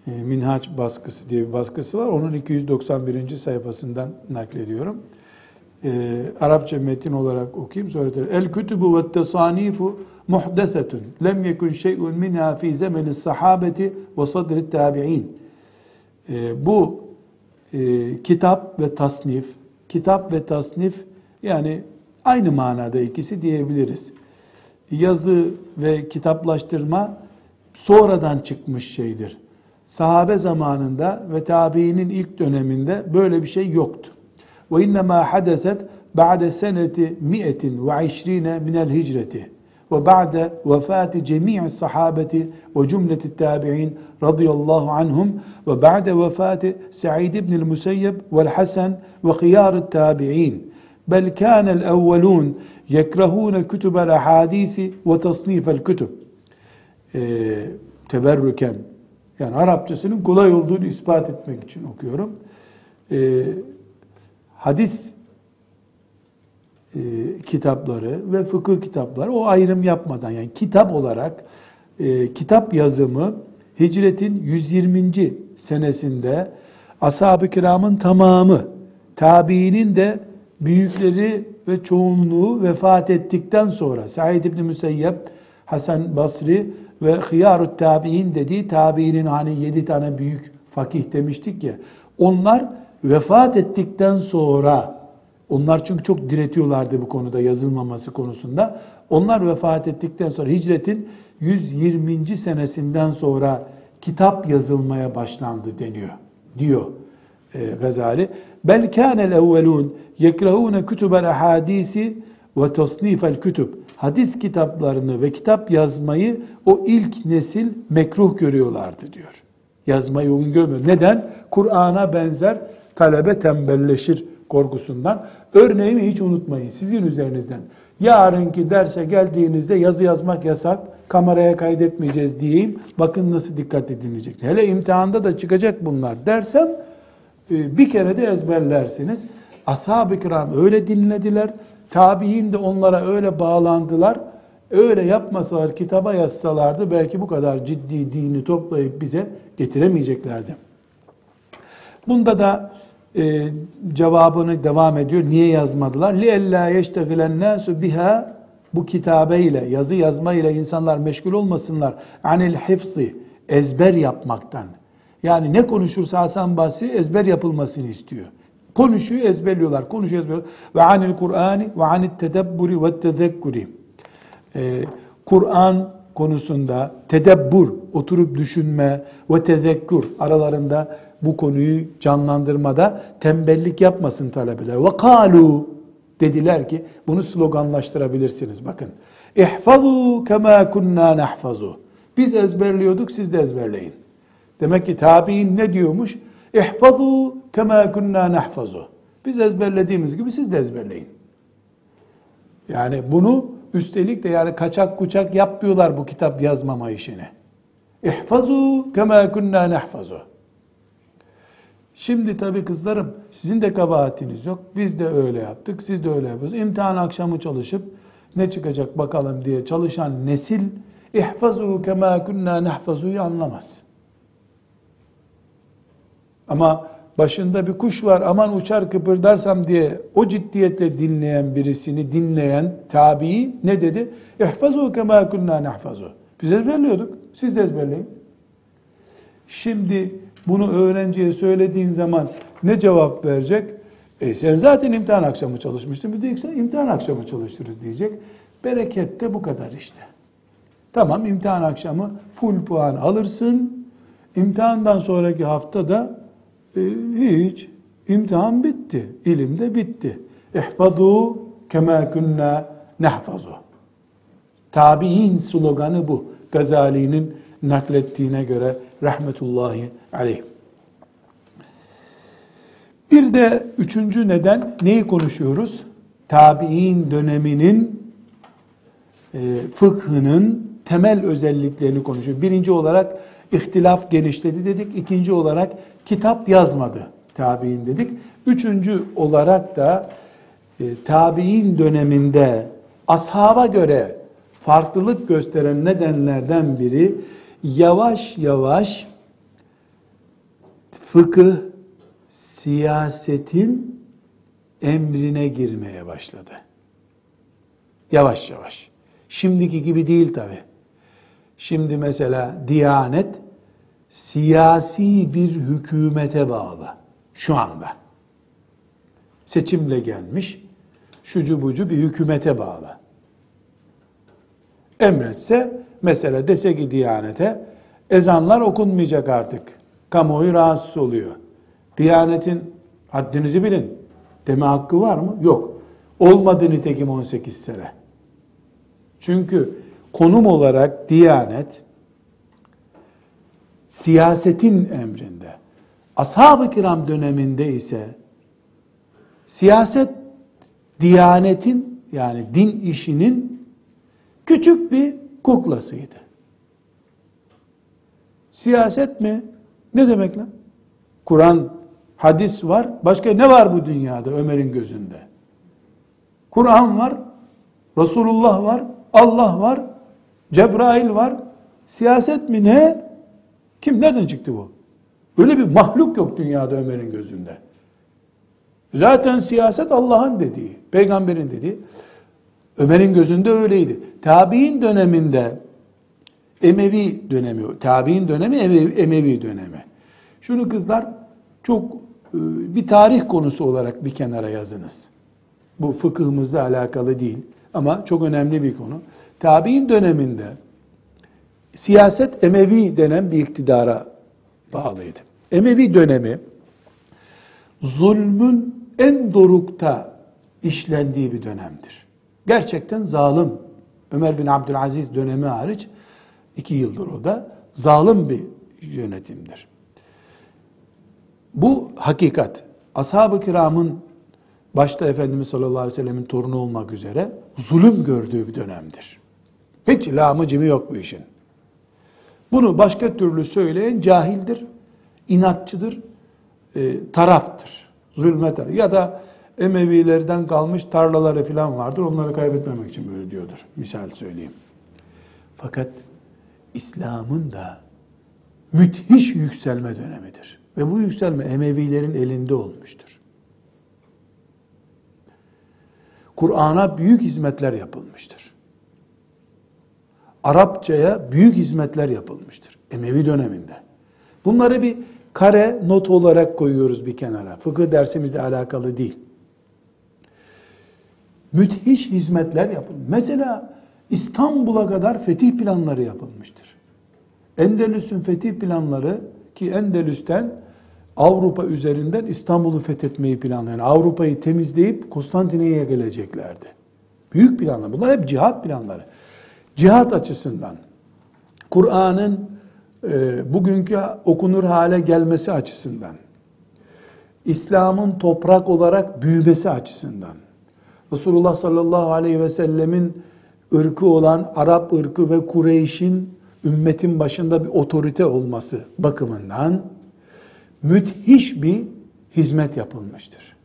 e, Minhaç baskısı diye bir baskısı var. Onun 291. sayfasından naklediyorum. Arapça metin olarak okuyayım sonra El kütübü ve tesanifu muhdesetun lem yekun şey'un minha fi zemeni sahabeti ve sadri tabi'in. Bu kitap ve tasnif, kitap ve tasnif yani aynı manada ikisi diyebiliriz. Yazı ve kitaplaştırma sonradan çıkmış şeydir. Sahabe zamanında ve tabiinin ilk döneminde böyle bir şey yoktu. Ve innema hadeset ba'de seneti mi'etin ve işrine minel hicreti ve ba'de vefati cemi'i sahabeti ve cümleti tabi'in radıyallahu anhum ve ba'de vefati Sa'id ibn el-Musayyeb vel Hasan ve khiyar tabi'in kânel evvelûn yekrahûne kütübel ahadisi ve tasnifel kütüb ee, teberrüken yani Arapçasının kolay olduğunu ispat etmek için okuyorum. Ee, hadis e, kitapları ve fıkıh kitapları o ayrım yapmadan yani kitap olarak e, kitap yazımı hicretin 120. senesinde ashab-ı kiramın tamamı tabiinin de büyükleri ve çoğunluğu vefat ettikten sonra Said İbni Müseyyep, Hasan Basri ve Hıyarut Tabi'in dediği tabiinin hani yedi tane büyük fakih demiştik ya onlar vefat ettikten sonra onlar çünkü çok diretiyorlardı bu konuda yazılmaması konusunda. Onlar vefat ettikten sonra hicretin 120. senesinden sonra kitap yazılmaya başlandı deniyor. Diyor Gazali. Bel kânel evvelûn yekrahûne kütübel ahadisi ve tasnifel kütüb. Hadis kitaplarını ve kitap yazmayı o ilk nesil mekruh görüyorlardı diyor. Yazmayı uygun görmüyor. Neden? Kur'an'a benzer talebe tembelleşir korkusundan. Örneğimi hiç unutmayın sizin üzerinizden. Yarınki derse geldiğinizde yazı yazmak yasak, kameraya kaydetmeyeceğiz diyeyim. Bakın nasıl dikkatli dinleyeceksiniz. Hele imtihanda da çıkacak bunlar dersem e, bir kere de ezberlersiniz. Ashab-ı kiram öyle dinlediler. Tabi'in de onlara öyle bağlandılar. Öyle yapmasalar, kitaba yazsalardı belki bu kadar ciddi dini toplayıp bize getiremeyeceklerdi. Bunda da e, cevabını devam ediyor. Niye yazmadılar? لِيَلَّا يَشْتَغِلَ النَّاسُ biha Bu kitabeyle, yazı yazmayla insanlar meşgul olmasınlar. Anil hifzi, ezber yapmaktan. yani ne konuşursa Hasan Basri ezber yapılmasını istiyor. Konuşuyor, ezberliyorlar. Konuşuyor, ezberliyorlar. Ve anil Kur'ani ve anil tedebburi ve tezekkuri. Ee, Kur'an konusunda tedebbur, oturup düşünme ve tezekkur aralarında bu konuyu canlandırmada tembellik yapmasın talebeler. Ve kalu dediler ki bunu sloganlaştırabilirsiniz bakın. İhfazu kema kunna nahfazu. Biz ezberliyorduk siz de ezberleyin. Demek ki tabi'in ne diyormuş? İhfazu kema kunna nahfazu. Biz ezberlediğimiz gibi siz de ezberleyin. Yani bunu üstelik de yani kaçak kuçak yapmıyorlar bu kitap yazmama işini. İhfazu kema kunna nahfazu. Şimdi tabi kızlarım sizin de kabahatiniz yok. Biz de öyle yaptık, siz de öyle yapıyorsunuz. İmtihan akşamı çalışıp ne çıkacak bakalım diye çalışan nesil ihfazu kema kunna nahfazu'yu anlamaz. Ama başında bir kuş var aman uçar kıpırdarsam diye o ciddiyetle dinleyen birisini dinleyen tabii ne dedi? İhfazu kema kunna nehfazu. Biz ezberliyorduk. Siz de ezberleyin. Şimdi bunu öğrenciye söylediğin zaman ne cevap verecek? E sen zaten imtihan akşamı çalışmıştın. Biz de imtihan akşamı çalışırız diyecek. Bereket de bu kadar işte. Tamam imtihan akşamı full puan alırsın. İmtihandan sonraki hafta da e, hiç imtihan bitti. İlim de bitti. İhfazu kema kunna nehfazu. Tabi'in sloganı bu. Gazali'nin naklettiğine göre rahmetullahi aleyh. Bir de üçüncü neden neyi konuşuyoruz? Tabi'in döneminin e, fıkhının temel özelliklerini konuşuyor. Birinci olarak ihtilaf genişledi dedik. İkinci olarak kitap yazmadı tabi'in dedik. Üçüncü olarak da e, tabi'in döneminde ashaba göre farklılık gösteren nedenlerden biri yavaş yavaş fıkıh siyasetin emrine girmeye başladı. Yavaş yavaş. Şimdiki gibi değil tabi. Şimdi mesela Diyanet siyasi bir hükümete bağlı şu anda. Seçimle gelmiş, şucu bucu bir hükümete bağlı. Emretse, mesela dese ki Diyanet'e, ezanlar okunmayacak artık. Kamuoyu rahatsız oluyor. Diyanetin haddinizi bilin deme hakkı var mı? Yok. Olmadı nitekim 18 sene. Çünkü konum olarak Diyanet siyasetin emrinde. Ashab-ı kiram döneminde ise siyaset Diyanetin yani din işinin küçük bir kuklasıydı. Siyaset mi? Ne demek lan? Kur'an, hadis var. Başka ne var bu dünyada Ömer'in gözünde? Kur'an var, Resulullah var, Allah var, Cebrail var. Siyaset mi ne? Kim nereden çıktı bu? Öyle bir mahluk yok dünyada Ömer'in gözünde. Zaten siyaset Allah'ın dediği, peygamberin dediği. Ömer'in gözünde öyleydi. Tabi'in döneminde Emevi dönemi, tabi'in dönemi Emevi dönemi. Şunu kızlar çok e, bir tarih konusu olarak bir kenara yazınız. Bu fıkıhımızla alakalı değil ama çok önemli bir konu. Tabi'in döneminde siyaset Emevi denen bir iktidara bağlıydı. Emevi dönemi zulmün en dorukta işlendiği bir dönemdir. Gerçekten zalim. Ömer bin Abdülaziz dönemi hariç iki yıldır o da zalim bir yönetimdir. Bu hakikat. Ashab-ı kiramın başta Efendimiz sallallahu aleyhi ve sellemin torunu olmak üzere zulüm gördüğü bir dönemdir. Hiç lamı cimi yok bu işin. Bunu başka türlü söyleyen cahildir, inatçıdır, e, taraftır. Zulme taraf. Ya da Emevilerden kalmış tarlaları falan vardır. Onları kaybetmemek için böyle diyordur. Misal söyleyeyim. Fakat İslam'ın da müthiş yükselme dönemidir. Ve bu yükselme Emevilerin elinde olmuştur. Kur'an'a büyük hizmetler yapılmıştır. Arapçaya büyük hizmetler yapılmıştır. Emevi döneminde. Bunları bir kare not olarak koyuyoruz bir kenara. Fıkıh dersimizle alakalı değil. Müthiş hizmetler yapılmış. Mesela İstanbul'a kadar fetih planları yapılmıştır. Endülüs'ün fetih planları ki Endülüs'ten Avrupa üzerinden İstanbul'u fethetmeyi planlayan, Avrupa'yı temizleyip Konstantiniyye'ye geleceklerdi. Büyük planlar. Bunlar hep cihat planları. Cihat açısından, Kur'an'ın e, bugünkü okunur hale gelmesi açısından, İslam'ın toprak olarak büyümesi açısından, Resulullah sallallahu aleyhi ve sellemin ırkı olan Arap ırkı ve Kureyş'in ümmetin başında bir otorite olması bakımından müthiş bir hizmet yapılmıştır.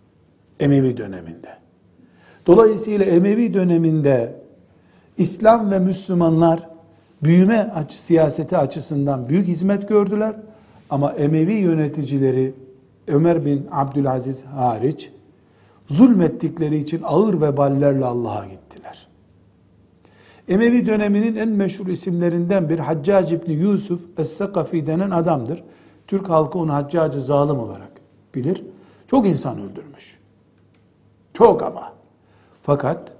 Emevi döneminde. Dolayısıyla Emevi döneminde İslam ve Müslümanlar büyüme açı, siyaseti açısından büyük hizmet gördüler. Ama Emevi yöneticileri Ömer bin Abdülaziz hariç zulmettikleri için ağır veballerle Allah'a gittiler. Emevi döneminin en meşhur isimlerinden bir Haccac İbni Yusuf Es-Sakafi denen adamdır. Türk halkı onu Haccacı zalim olarak bilir. Çok insan öldürmüş. Çok ama. Fakat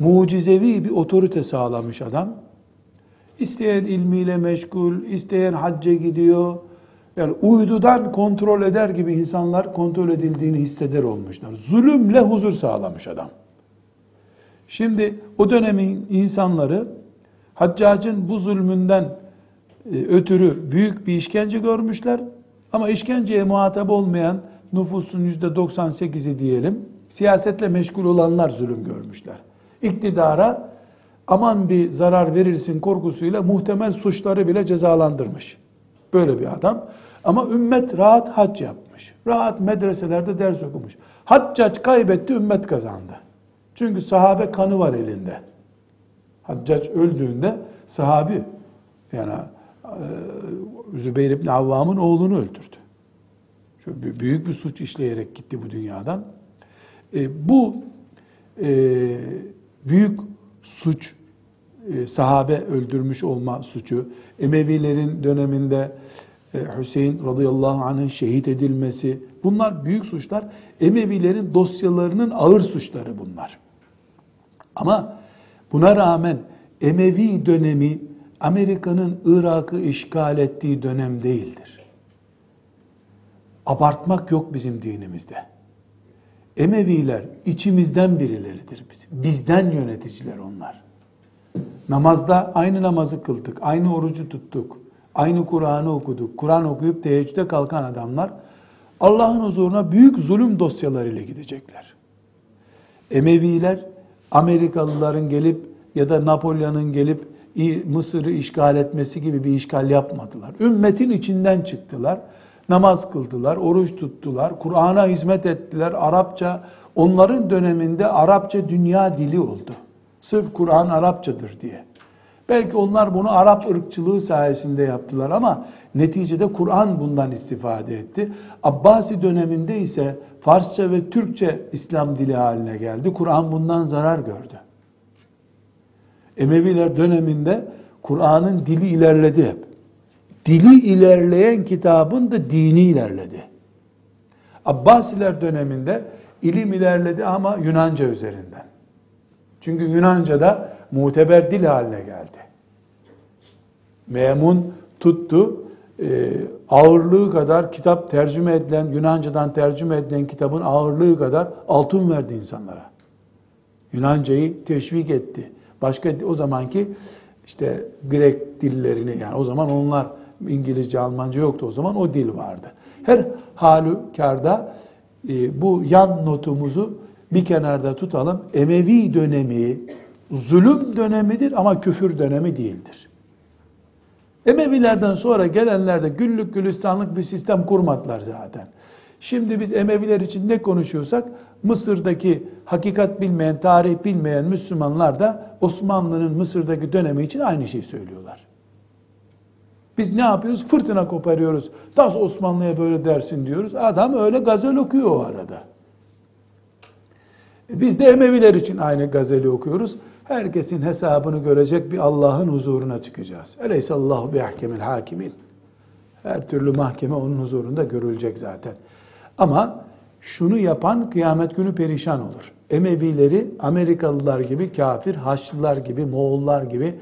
mucizevi bir otorite sağlamış adam. İsteyen ilmiyle meşgul, isteyen hacca gidiyor. Yani uydudan kontrol eder gibi insanlar kontrol edildiğini hisseder olmuşlar. Zulümle huzur sağlamış adam. Şimdi o dönemin insanları Haccac'ın bu zulmünden e, ötürü büyük bir işkence görmüşler. Ama işkenceye muhatap olmayan nüfusun yüzde 98'i diyelim, siyasetle meşgul olanlar zulüm görmüşler. İktidara aman bir zarar verirsin korkusuyla muhtemel suçları bile cezalandırmış. Böyle bir adam. Ama ümmet rahat hac yapmış. Rahat medreselerde ders okumuş. Haccac kaybetti, ümmet kazandı. Çünkü sahabe kanı var elinde. Haccac öldüğünde sahabi yani e, Zübeyir İbni Avvam'ın oğlunu öldürdü. Çok büyük bir suç işleyerek gitti bu dünyadan. E, bu e, büyük suç, e, sahabe öldürmüş olma suçu, Emevilerin döneminde e, Hüseyin radıyallahu anh'ın şehit edilmesi, bunlar büyük suçlar. Emevilerin dosyalarının ağır suçları bunlar. Ama buna rağmen Emevi dönemi Amerika'nın Irak'ı işgal ettiği dönem değildir. Abartmak yok bizim dinimizde. Emeviler içimizden birileridir biz. Bizden yöneticiler onlar. Namazda aynı namazı kıldık, aynı orucu tuttuk, aynı Kur'an'ı okuduk. Kur'an okuyup teheccüde kalkan adamlar Allah'ın huzuruna büyük zulüm dosyalarıyla gidecekler. Emeviler Amerikalıların gelip ya da Napolyon'un gelip Mısır'ı işgal etmesi gibi bir işgal yapmadılar. Ümmetin içinden çıktılar. Namaz kıldılar, oruç tuttular, Kur'an'a hizmet ettiler. Arapça, onların döneminde Arapça dünya dili oldu. Sırf Kur'an Arapçadır diye. Belki onlar bunu Arap ırkçılığı sayesinde yaptılar ama neticede Kur'an bundan istifade etti. Abbasi döneminde ise Farsça ve Türkçe İslam dili haline geldi. Kur'an bundan zarar gördü. Emeviler döneminde Kur'an'ın dili ilerledi hep. Dili ilerleyen kitabın da dini ilerledi. Abbasiler döneminde ilim ilerledi ama Yunanca üzerinden. Çünkü Yunanca da muteber dil haline geldi. Memun tuttu, e, ağırlığı kadar kitap tercüme edilen, Yunanca'dan tercüme edilen kitabın ağırlığı kadar altın verdi insanlara. Yunancayı teşvik etti. Başka o zamanki işte Grek dillerini yani o zaman onlar İngilizce, Almanca yoktu o zaman o dil vardı. Her halükarda e, bu yan notumuzu bir kenarda tutalım. Emevi dönemi zulüm dönemidir ama küfür dönemi değildir. Emevilerden sonra gelenler de güllük gülistanlık bir sistem kurmadılar zaten. Şimdi biz Emeviler için ne konuşuyorsak Mısır'daki hakikat bilmeyen, tarih bilmeyen Müslümanlar da Osmanlı'nın Mısır'daki dönemi için aynı şeyi söylüyorlar. Biz ne yapıyoruz? Fırtına koparıyoruz. Tas Osmanlı'ya böyle dersin diyoruz. Adam öyle gazel okuyor o arada. Biz de Emeviler için aynı gazeli okuyoruz. Herkesin hesabını görecek bir Allah'ın huzuruna çıkacağız. Eleysallahu bi ahkemil hakimin. Her türlü mahkeme onun huzurunda görülecek zaten. Ama şunu yapan kıyamet günü perişan olur. Emevileri Amerikalılar gibi kafir, Haçlılar gibi, Moğollar gibi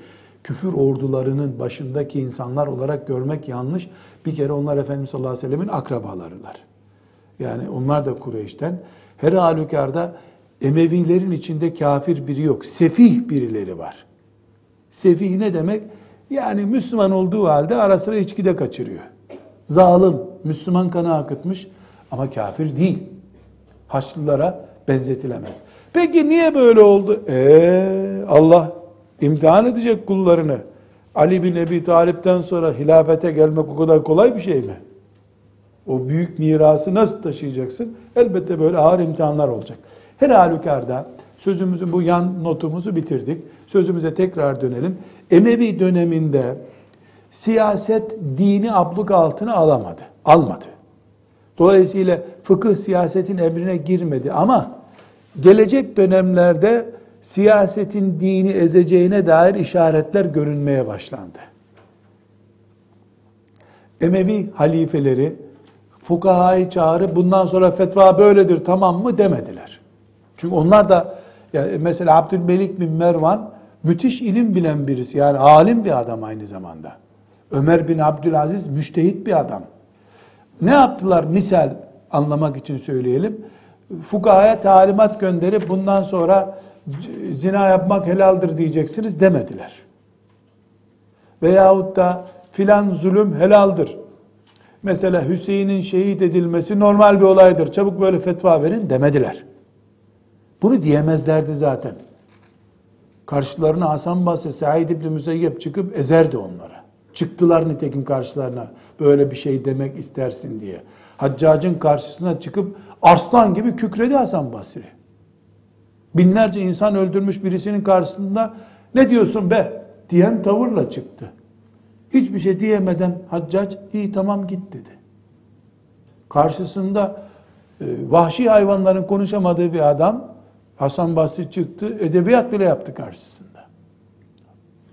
küfür ordularının başındaki insanlar olarak görmek yanlış. Bir kere onlar Efendimiz sallallahu aleyhi ve sellemin akrabalarılar. Yani onlar da Kureyş'ten. Her halükarda Emevilerin içinde kafir biri yok. Sefih birileri var. Sefih ne demek? Yani Müslüman olduğu halde ara sıra içkide kaçırıyor. Zalim, Müslüman kanı akıtmış ama kafir değil. Haçlılara benzetilemez. Peki niye böyle oldu? Ee, Allah imtihan edecek kullarını. Ali bin Ebi Talip'ten sonra hilafete gelmek o kadar kolay bir şey mi? O büyük mirası nasıl taşıyacaksın? Elbette böyle ağır imtihanlar olacak. Her halükarda sözümüzün bu yan notumuzu bitirdik. Sözümüze tekrar dönelim. Emevi döneminde siyaset dini abluk altına alamadı. Almadı. Dolayısıyla fıkıh siyasetin emrine girmedi ama gelecek dönemlerde siyasetin dini ezeceğine dair işaretler görünmeye başlandı. Emevi halifeleri fukahayı çağırıp bundan sonra fetva böyledir tamam mı demediler. Çünkü onlar da yani mesela Abdülmelik bin Mervan müthiş ilim bilen birisi. Yani alim bir adam aynı zamanda. Ömer bin Abdülaziz müştehit bir adam. Ne yaptılar misal anlamak için söyleyelim. Fukahaya talimat gönderip bundan sonra zina yapmak helaldir diyeceksiniz demediler. Veyahut da filan zulüm helaldir. Mesela Hüseyin'in şehit edilmesi normal bir olaydır. Çabuk böyle fetva verin demediler. Bunu diyemezlerdi zaten. Karşılarına Hasan Basri, Said İbni Müseyyep çıkıp ezerdi onlara. Çıktılar nitekim karşılarına böyle bir şey demek istersin diye. Haccacın karşısına çıkıp arslan gibi kükredi Hasan Basri. Binlerce insan öldürmüş birisinin karşısında ne diyorsun be diyen tavırla çıktı. Hiçbir şey diyemeden Haccac iyi tamam git dedi. Karşısında e, vahşi hayvanların konuşamadığı bir adam Hasan Basri çıktı edebiyat bile yaptı karşısında.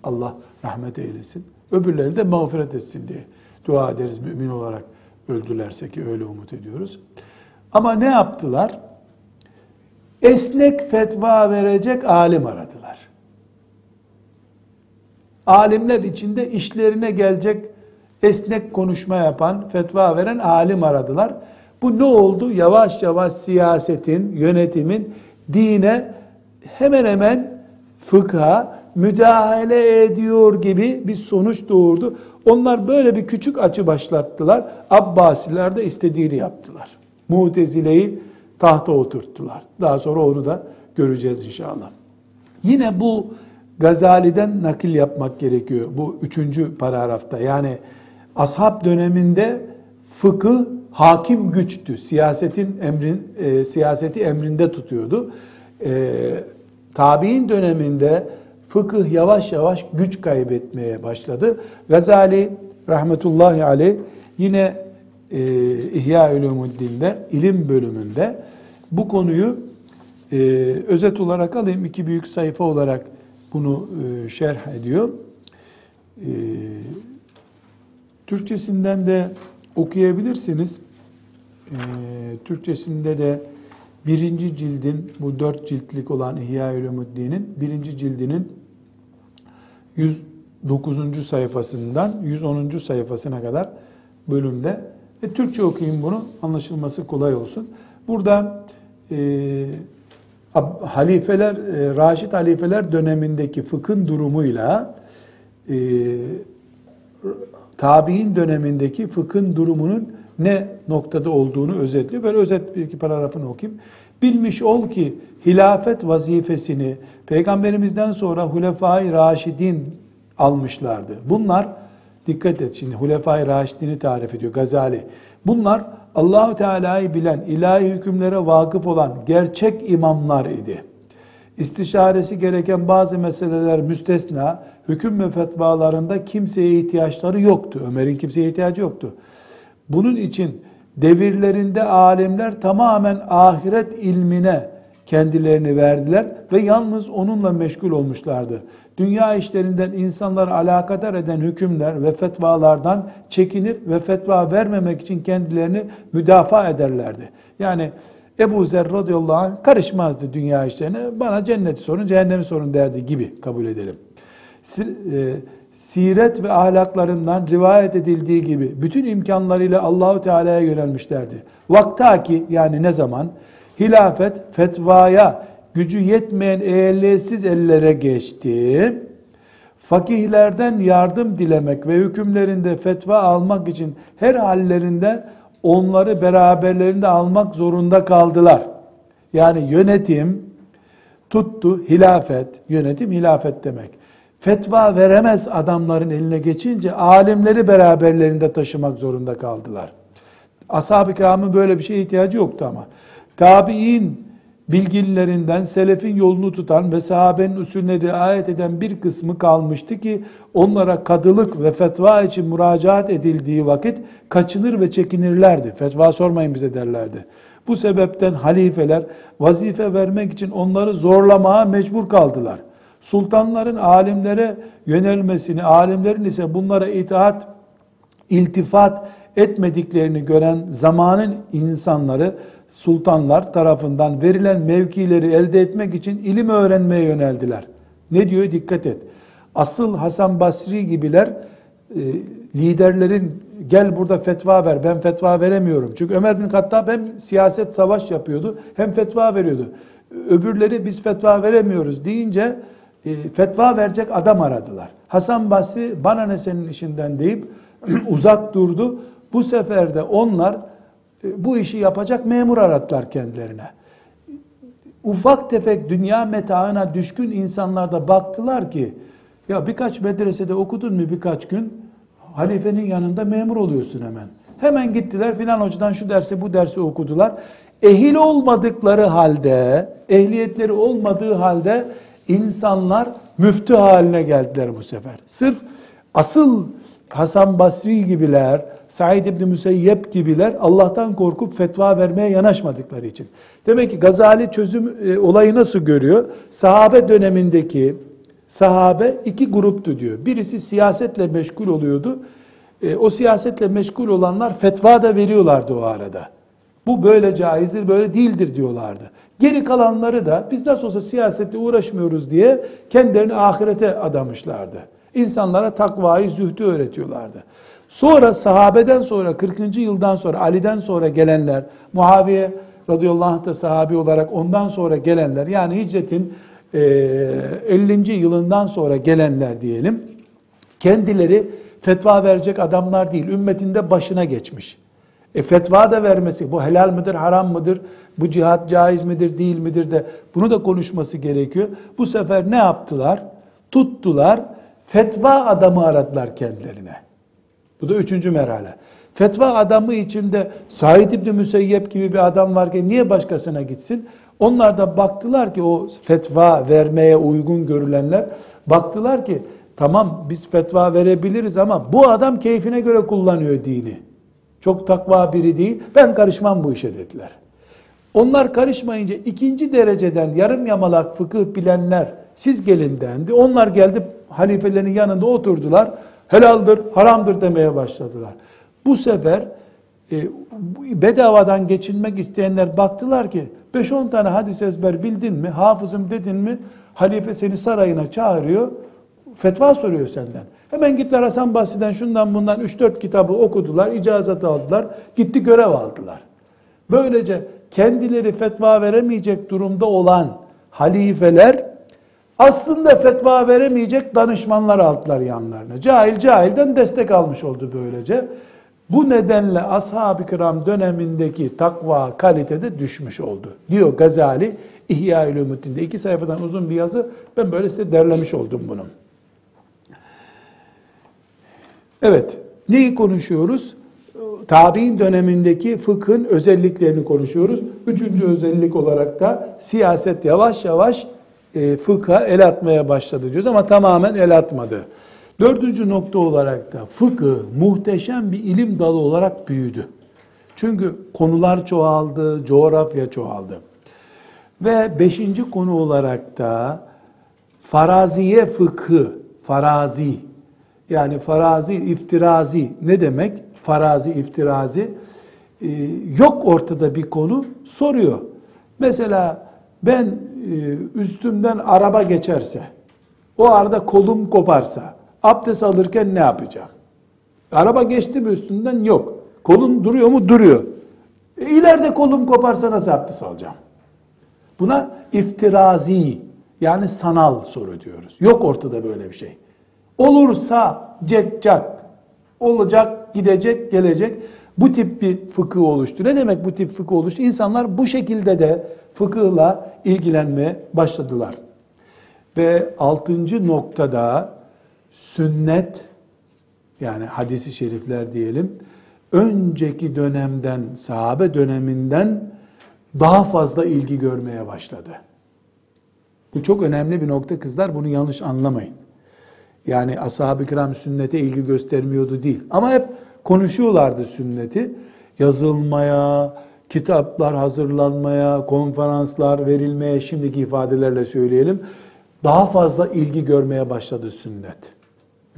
Allah rahmet eylesin. Öbürleri de mağfiret etsin diye dua ederiz mümin olarak öldülerse ki öyle umut ediyoruz. Ama ne yaptılar? Esnek fetva verecek alim aradılar. Alimler içinde işlerine gelecek esnek konuşma yapan, fetva veren alim aradılar. Bu ne oldu? Yavaş yavaş siyasetin, yönetimin dine hemen hemen fıkha müdahale ediyor gibi bir sonuç doğurdu. Onlar böyle bir küçük açı başlattılar. Abbasiler de istediğini yaptılar. Mutezile'yi tahta oturttular. Daha sonra onu da göreceğiz inşallah. Yine bu Gazali'den nakil yapmak gerekiyor. Bu üçüncü paragrafta. Yani ashab döneminde fıkıh hakim güçtü. Siyasetin emrin, e, siyaseti emrinde tutuyordu. E, tabi'in döneminde fıkıh yavaş yavaş güç kaybetmeye başladı. Gazali rahmetullahi aleyh yine e, İhya Ulumuddin'de ilim bölümünde bu konuyu e, özet olarak alayım. iki büyük sayfa olarak bunu e, şerh ediyor. E, Türkçesinden de okuyabilirsiniz. E, Türkçesinde de birinci cildin, bu dört ciltlik olan İhya Ulumuddin'in birinci cildinin 109. sayfasından 110. sayfasına kadar bölümde. E, Türkçe okuyayım bunu, anlaşılması kolay olsun. Burada e, halifeler, e, Raşid halifeler dönemindeki fıkhın durumuyla e, tabi'in dönemindeki fıkhın durumunun ne noktada olduğunu özetliyor. Böyle özet bir iki paragrafını okuyayım. Bilmiş ol ki hilafet vazifesini peygamberimizden sonra Hulefai Raşidin almışlardı. Bunlar dikkat et şimdi Hulefai Raşidin'i tarif ediyor Gazali. Bunlar Allahu Teala'yı bilen, ilahi hükümlere vakıf olan gerçek imamlar idi. İstişaresi gereken bazı meseleler müstesna, hüküm ve fetvalarında kimseye ihtiyaçları yoktu. Ömer'in kimseye ihtiyacı yoktu. Bunun için devirlerinde alimler tamamen ahiret ilmine kendilerini verdiler ve yalnız onunla meşgul olmuşlardı. Dünya işlerinden insanları alakadar eden hükümler ve fetvalardan çekinir ve fetva vermemek için kendilerini müdafaa ederlerdi. Yani Ebu Zer radıyallahu anh karışmazdı dünya işlerine. Bana cenneti sorun, cehennemi sorun derdi gibi kabul edelim. E, siret ve ahlaklarından rivayet edildiği gibi bütün imkanlarıyla Allahu Teala'ya yönelmişlerdi. Vaktaki yani ne zaman hilafet fetvaya gücü yetmeyen ehliyetsiz ellere geçti. Fakihlerden yardım dilemek ve hükümlerinde fetva almak için her hallerinde onları beraberlerinde almak zorunda kaldılar. Yani yönetim tuttu hilafet, yönetim hilafet demek. Fetva veremez adamların eline geçince alimleri beraberlerinde taşımak zorunda kaldılar. Ashab-ı kiramın böyle bir şeye ihtiyacı yoktu ama. Tabi'in bilginlerinden selefin yolunu tutan ve sahabenin usulüne riayet eden bir kısmı kalmıştı ki onlara kadılık ve fetva için müracaat edildiği vakit kaçınır ve çekinirlerdi. Fetva sormayın bize derlerdi. Bu sebepten halifeler vazife vermek için onları zorlamaya mecbur kaldılar. Sultanların alimlere yönelmesini, alimlerin ise bunlara itaat, iltifat etmediklerini gören zamanın insanları sultanlar tarafından verilen mevkileri elde etmek için ilim öğrenmeye yöneldiler. Ne diyor dikkat et. Asıl Hasan Basri gibiler e, liderlerin gel burada fetva ver ben fetva veremiyorum. Çünkü Ömer bin Hattab hem siyaset savaş yapıyordu hem fetva veriyordu. Öbürleri biz fetva veremiyoruz deyince e, fetva verecek adam aradılar. Hasan Basri bana ne senin işinden deyip [CLEARS THROAT] uzak durdu. Bu sefer de onlar e, bu işi yapacak memur arattılar kendilerine. Ufak tefek dünya metaına düşkün insanlar da baktılar ki ya birkaç medresede okudun mu birkaç gün halifenin yanında memur oluyorsun hemen. Hemen gittiler filan hocadan şu dersi bu dersi okudular. Ehil olmadıkları halde, ehliyetleri olmadığı halde insanlar müftü haline geldiler bu sefer. Sırf asıl Hasan Basri gibiler, Said İbni Müseyyep gibiler Allah'tan korkup fetva vermeye yanaşmadıkları için. Demek ki Gazali çözüm e, olayı nasıl görüyor? Sahabe dönemindeki sahabe iki gruptu diyor. Birisi siyasetle meşgul oluyordu. E, o siyasetle meşgul olanlar fetva da veriyorlardı o arada. Bu böyle caizdir, böyle değildir diyorlardı. Geri kalanları da biz nasıl olsa siyasetle uğraşmıyoruz diye kendilerini ahirete adamışlardı. İnsanlara takvayı, zühdü öğretiyorlardı. Sonra sahabeden sonra 40. yıldan sonra Ali'den sonra gelenler, Muaviye radıyallahu anh da sahabi olarak ondan sonra gelenler yani hicretin 50. yılından sonra gelenler diyelim. Kendileri fetva verecek adamlar değil. Ümmetinde başına geçmiş. E fetva da vermesi, bu helal midir, haram mıdır, bu cihat caiz midir, değil midir de bunu da konuşması gerekiyor. Bu sefer ne yaptılar? Tuttular, fetva adamı aradılar kendilerine. Bu da üçüncü merhale. Fetva adamı içinde Said İbni Müseyyep gibi bir adam varken niye başkasına gitsin? Onlar da baktılar ki o fetva vermeye uygun görülenler baktılar ki tamam biz fetva verebiliriz ama bu adam keyfine göre kullanıyor dini. Çok takva biri değil. Ben karışmam bu işe dediler. Onlar karışmayınca ikinci dereceden yarım yamalak fıkıh bilenler siz gelin dendi. Onlar geldi halifelerin yanında oturdular. Helaldir, haramdır demeye başladılar. Bu sefer e, bedavadan geçinmek isteyenler baktılar ki 5-10 tane hadis ezber bildin mi, hafızım dedin mi, halife seni sarayına çağırıyor, fetva soruyor senden. Hemen gittiler Hasan Basri'den şundan bundan 3-4 kitabı okudular, icazet aldılar, gitti görev aldılar. Böylece kendileri fetva veremeyecek durumda olan halifeler aslında fetva veremeyecek danışmanlar aldılar yanlarına. Cahil cahilden destek almış oldu böylece. Bu nedenle ashab-ı kiram dönemindeki takva kalitede düşmüş oldu. Diyor Gazali İhya-ül iki sayfadan uzun bir yazı. Ben böyle size derlemiş oldum bunu. Evet, neyi konuşuyoruz? Tabi'in dönemindeki fıkhın özelliklerini konuşuyoruz. Üçüncü özellik olarak da siyaset yavaş yavaş e, fıkha el atmaya başladı diyoruz ama tamamen el atmadı. Dördüncü nokta olarak da fıkıh muhteşem bir ilim dalı olarak büyüdü. Çünkü konular çoğaldı, coğrafya çoğaldı. Ve beşinci konu olarak da faraziye fıkhı, farazi, yani farazi, iftirazi ne demek? Farazi, iftirazi, ee, yok ortada bir konu soruyor. Mesela ben e, üstümden araba geçerse, o arada kolum koparsa, abdest alırken ne yapacağım? Araba geçti mi üstünden? Yok. Kolun duruyor mu? Duruyor. E, ileride kolum koparsa nasıl abdest alacağım? Buna iftirazi yani sanal soru diyoruz. Yok ortada böyle bir şey. Olursa ceccak, olacak, gidecek, gelecek. Bu tip bir fıkıh oluştu. Ne demek bu tip fıkıh oluştu? İnsanlar bu şekilde de fıkıhla ilgilenmeye başladılar. Ve altıncı noktada sünnet yani hadisi şerifler diyelim önceki dönemden sahabe döneminden daha fazla ilgi görmeye başladı. Bu çok önemli bir nokta kızlar. Bunu yanlış anlamayın. Yani ashab-ı kiram sünnete ilgi göstermiyordu değil. Ama hep konuşuyorlardı sünneti. Yazılmaya, kitaplar hazırlanmaya, konferanslar verilmeye şimdiki ifadelerle söyleyelim. Daha fazla ilgi görmeye başladı sünnet.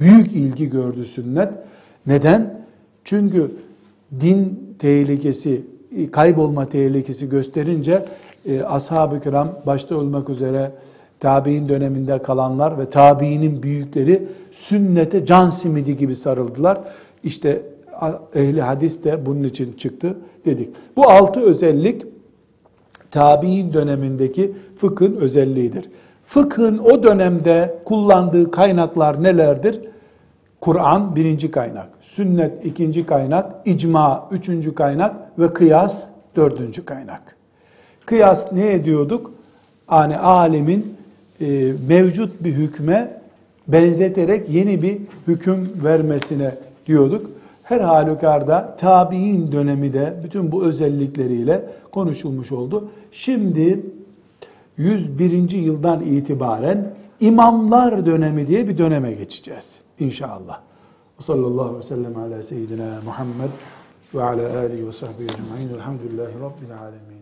Büyük ilgi gördü sünnet. Neden? Çünkü din tehlikesi, kaybolma tehlikesi gösterince e, ashab-ı kiram başta olmak üzere tabi'in döneminde kalanlar ve tabi'inin büyükleri sünnete can simidi gibi sarıldılar. İşte ehli hadis de bunun için çıktı dedik. Bu altı özellik tabi'in dönemindeki fıkhın özelliğidir. Fıkhın o dönemde kullandığı kaynaklar nelerdir? Kur'an birinci kaynak, sünnet ikinci kaynak, icma üçüncü kaynak ve kıyas dördüncü kaynak. Kıyas ne ediyorduk? Yani alemin e, mevcut bir hükme benzeterek yeni bir hüküm vermesine diyorduk. Her halükarda tabi'in dönemi de bütün bu özellikleriyle konuşulmuş oldu. Şimdi 101. yıldan itibaren imamlar dönemi diye bir döneme geçeceğiz inşallah. Sallallahu aleyhi ve sellem ala seyyidina Muhammed ve ala alihi ve sahbihi ecma'in. Elhamdülillahi Rabbil alemin.